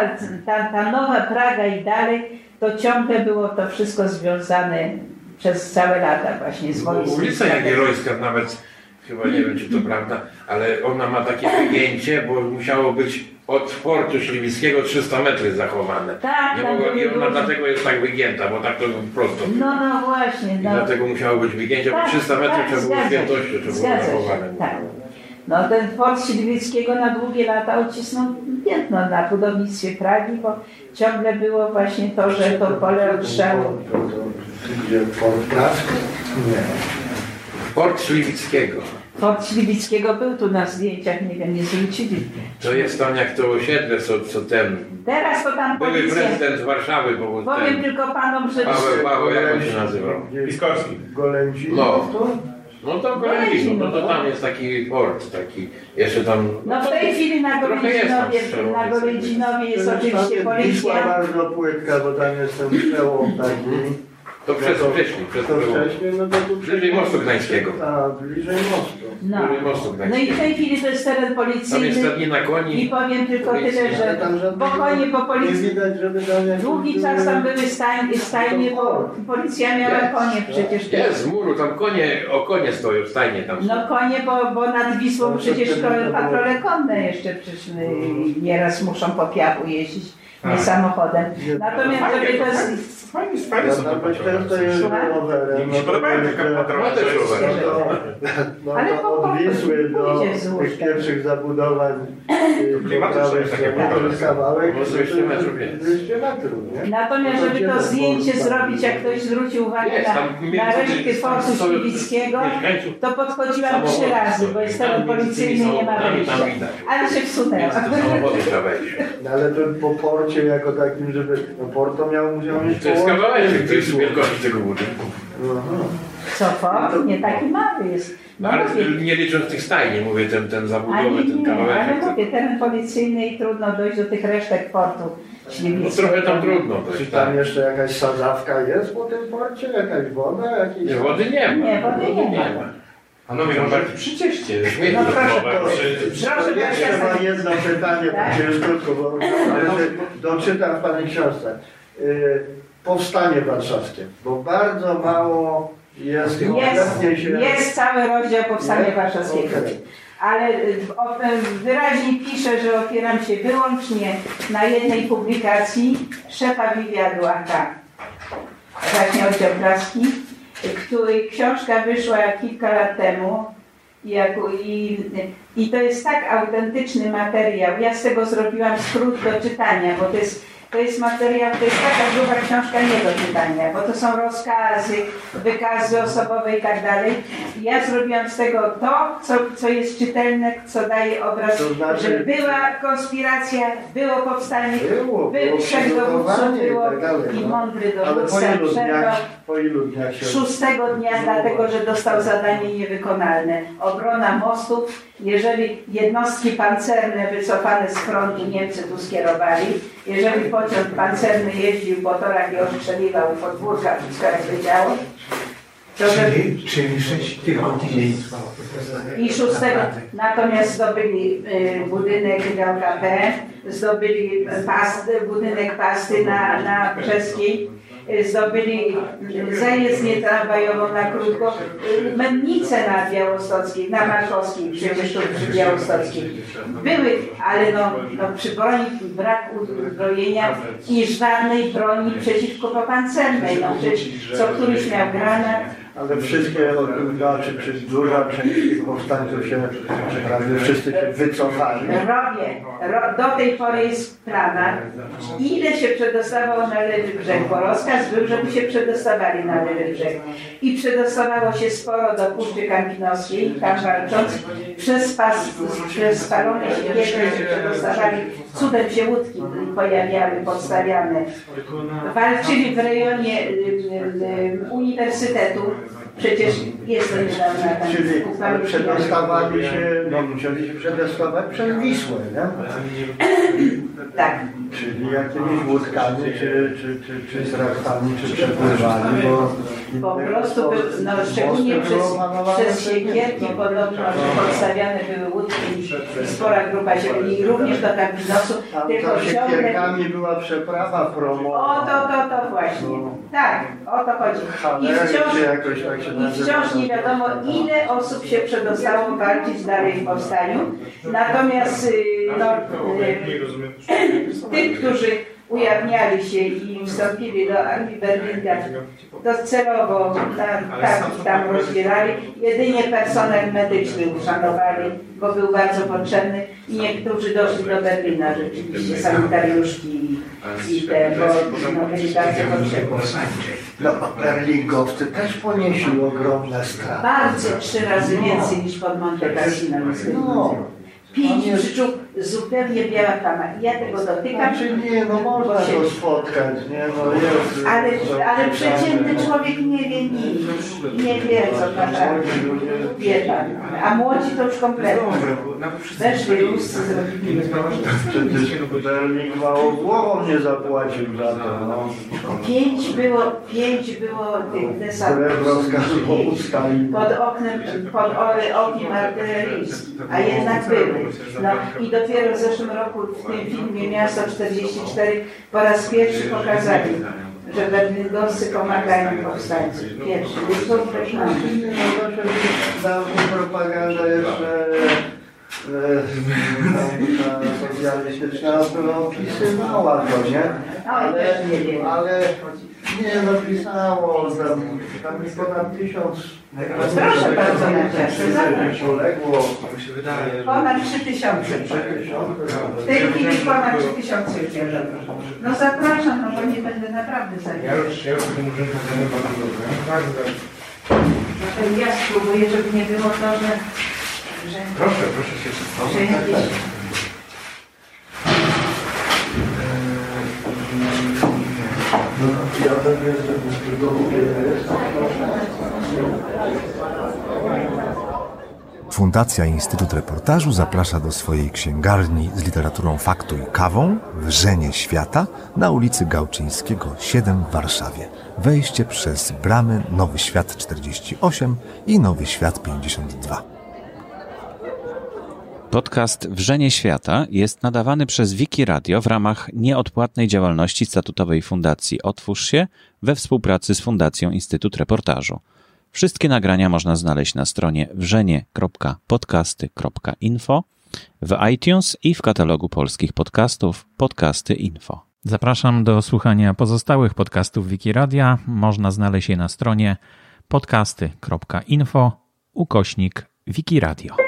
ta, ta nowa Praga i dalej, to ciągle było to wszystko związane przez całe lata właśnie z Bo wojskiem. Ulica Jagiellońska nawet chyba nie wiem czy to prawda, ale ona ma takie wygięcie, bo musiało być od portu śliwickiego 300 metrów zachowane. Tak, Nie mogło, I ona dlatego jest tak wygięta, bo tak to prosto. No, no właśnie. I No. dlatego musiało być wygięcie, bo Tak, 300 metrów tak, trzeba było świętości, trzeba było zachowane. tak. No ten port Śliwickiego na długie lata odcisnął piętno na budownictwie Pragi, bo ciągle było właśnie to, że to pole to, gdzie Port Prask? Nie. Port Śliwickiego. Port Śliwickiego był tu na zdjęciach, nie wiem, nie zwrócili. To jest tam jak to osiedle, co, co ten Teraz to tam były policja. prezydent Warszawy, bo Powiem ten tylko panom, że Paweł, Paweł, jak on się nazywał? Piskorski. Golęcin? No. to? No to Golędzin, no to tam jest taki port, taki, jeszcze tam... no w tej chwili na tam Golędzinowie, na Golędzinowie jest Tam oczywiście jest Wisła policja. bardzo płytka, bo tam jest ten przełom taki. To przez No wcześniej, przez To wcześniej, no to Bliżej Mostu Gdańskiego. A, bliżej mostu. No. Bliżej Mostu no i w tej chwili to jest teren Tam jest policyjny. stadnina I koni. powiem tylko tyle, że bo konie po Nie policji widać, żeby tam jakieś Długi czas tam były stajnie, stajnie bo policja miała Jest. konie przecież. Jest z muru, tam konie, o konie stoją, stajnie tam. No konie, bo, bo nad Wisłą No, przecież było- patrole konne jeszcze przecież y, nieraz muszą po piachu jeździć, nie samochodem. Natomiast żeby to fajnie, jest... fajnie, są te tam Słucham? rowerem. No to podobają No rower. No to, no Ale to po- Wisły do tych pierwszych zabudowań y, Klimaty prawej są takie stronie, to patrole. jest kawałek, No, 200 metrów jest. 200 metrów, nie? Natomiast No to żeby to zdjęcie zrobić, jak ktoś zwrócił uwagę Jest, na, tam na między- resztki tam Fortu mieszkańców. to podchodziłam trzy razy, bo jest Tam teren między tymi policyjny, nie ma samochodami wejścia. Tam widać. Ale się wsunęła. Między te samochody trzeba wejść. No ale to po porcie jako takim, żeby... No port to miał, musiał mieć To jest kawałek tej Wisły. wielkości tego budynku. Aha. Co fort? Nie taki mały jest. No No ale mówię, nie licząc tych stajni, mówię, ten, ten A zabudowy, nie, ten nie, ale kawałek. mówię, teren policyjny i trudno dojść do tych resztek portu No trochę tam trudno Czy tam tak. jeszcze jakaś sadzawka jest po tym porcie? Jakaś woda? Jakiś... Nie, wody nie ma. Nie, wody nie ma. Panowie, no bardziej przycieście. No proszę, To Proszę mam jedno pytanie, Tak? krótko, bo doczytam w Pani książce. Powstanie warszawskie, bo bardzo mało jest, Jest, obecnie się... jest cały rozdział Powstania? Warszawskiego. Okej. Ale y, wyraźnie piszę, że opieram się wyłącznie na jednej publikacji szefa wywiadu AK, właśnie oddział praski, której książka wyszła kilka lat temu i, jako- i, i to jest tak autentyczny materiał. Ja z tego zrobiłam skrót do czytania, bo to jest, to jest materiał, to jest taka gruba książka nie do czytania, bo to są rozkazy, wykazy osobowe i tak dalej. Ja zrobiłam z tego to, co, co jest czytelne, co daje obraz, To znaczy- że była konspiracja, było powstanie, Było, był było dowódców, przygotowanie i było tak dalej, i no. mądry Ale po dowódca ilu przerwał. dniach, po ilu dniach się... Szóstego dnia, dlatego że dostał zadanie niewykonalne. Obrona mostów, jeżeli jednostki pancerne wycofane z frontu Niemcy tu skierowali, jeżeli pociąg pancerny jeździł po torach i ostrzeliwał podwórka, wszystko jak wiedziało, to żeby Czyli, czyli sześć tygodni trwało. i szóstego natomiast zdobyli y, budynek GKP, zdobyli pasty, budynek pasty na, na Brzeskiej, zdobyli y, zajezdnię tramwajową na krótko, y, mennicę na Białostockiej, na Markowskiej, przecież tu przy Białostockiej. Były, ale no, no przy broni brak uzbrojenia i żadnej broni przeciwkopancernej. No przecież co któryś miał granat, Ale wszystkie, znaczy, czy duża część powstańców się, prawie wszyscy się wycofali. Robię. Ro, do tej pory jest plana, ile się przedostawało na lewy brzeg, bo rozkaz był, żeby się przedostawali na lewy brzeg. I przedostawało się sporo do Puszczy Kampinoskiej, tam walcząc, przez, pas, przez spalone siekierze się przedostawali, cudem się łódki pojawiały, podstawiane. Walczyli w rejonie y, y, y, uniwersytetu, przecież jest to niedawna tam Czyli przedostawali się, no musieli się przedostawać przez Wisłę, nie? Tak. Czyli jakimiś łódkami, czy, czy, czy, czy z raftami, czy przepływali, bo... Po prostu, był, no, szczególnie przez, przez siekierki podobno, że podstawiane były łódki i spora grupa się i również do Kampinosu, Tam tylko ciągle... była przeprawa promowa. O to, to, to właśnie. Tak, o to chodzi. I wciąż jakoś tak i wciąż nie wiadomo, ile osób się przedostało walczyć dalej w powstaniu. Natomiast y, no, y, tych, którzy ujawniali się i wstąpili do armii Berlinga, to celowo tam, tak ich tam rozdzielali. Jedynie personel medyczny uszanowali, bo był bardzo potrzebny i niektórzy doszli do Berlina rzeczywiście, sanitariuszki i, i te, bo no, byli bardzo potrzebni. No, berlingowcy też ponieśli ogromne straty. Bardzo trzy razy więcej niż pod Monte Cassino. No. Pięć przyczół, zupełnie biała plama. Ja tego dotykam. Znaczy nie, no można się- go spotkać, nie, no jest... Ale, ale przeciętny człowiek nie wie nic. Nie wie, co naprawdę. Wie pan. A młodzi to już kompletnie. Weszli ruscy, zrobili. Przecież mało głową nie zapłacił za to, no. Pięć było, pięć było tych ustalić. pod oknem, pod okiem artyleryjskim, a jednak były. No i dopiero w zeszłym roku w tym filmie Miasto 44 po raz pierwszy pokazali, że berlingoscy pomagają powstańcom. Pierwszy, już to określone. Nie, no zawsze dawniej propaganda jeszcze ta socjalistyczna no, opisywała to, nie? Ale, ale nie, no pisało, tam, tam jest ponad tysiąc Proszę bardzo, Natasza, zapraszam. poległo. Ponad 3 tysiące. W tej chwili ponad 3 tysiące już. No zapraszam, no bo nie będę naprawdę Ja zajmował. już, ja już tym urzędem bardzo Ja spróbuję, żeby nie było to, że, Proszę, proszę się No, ja tak jestem, tylko mówię, jest. Fundacja Instytut Reportażu zaprasza do swojej księgarni z literaturą faktu i kawą Wrzenie Świata na ulicy Gałczyńskiego 7 w Warszawie. Wejście przez bramy Nowy Świat 48 i Nowy Świat 52. Podcast Wrzenie Świata jest nadawany przez Wiki Radio w ramach nieodpłatnej działalności statutowej Fundacji Otwórz się we współpracy z Fundacją Instytut Reportażu. Wszystkie nagrania można znaleźć na stronie wrzenie.podcasty.info, w iTunes i w katalogu polskich podcastów Podcasty Info. Zapraszam do słuchania pozostałych podcastów Wiki Radia. Można znaleźć je na stronie podcasty.info ukośnik Wiki Radio.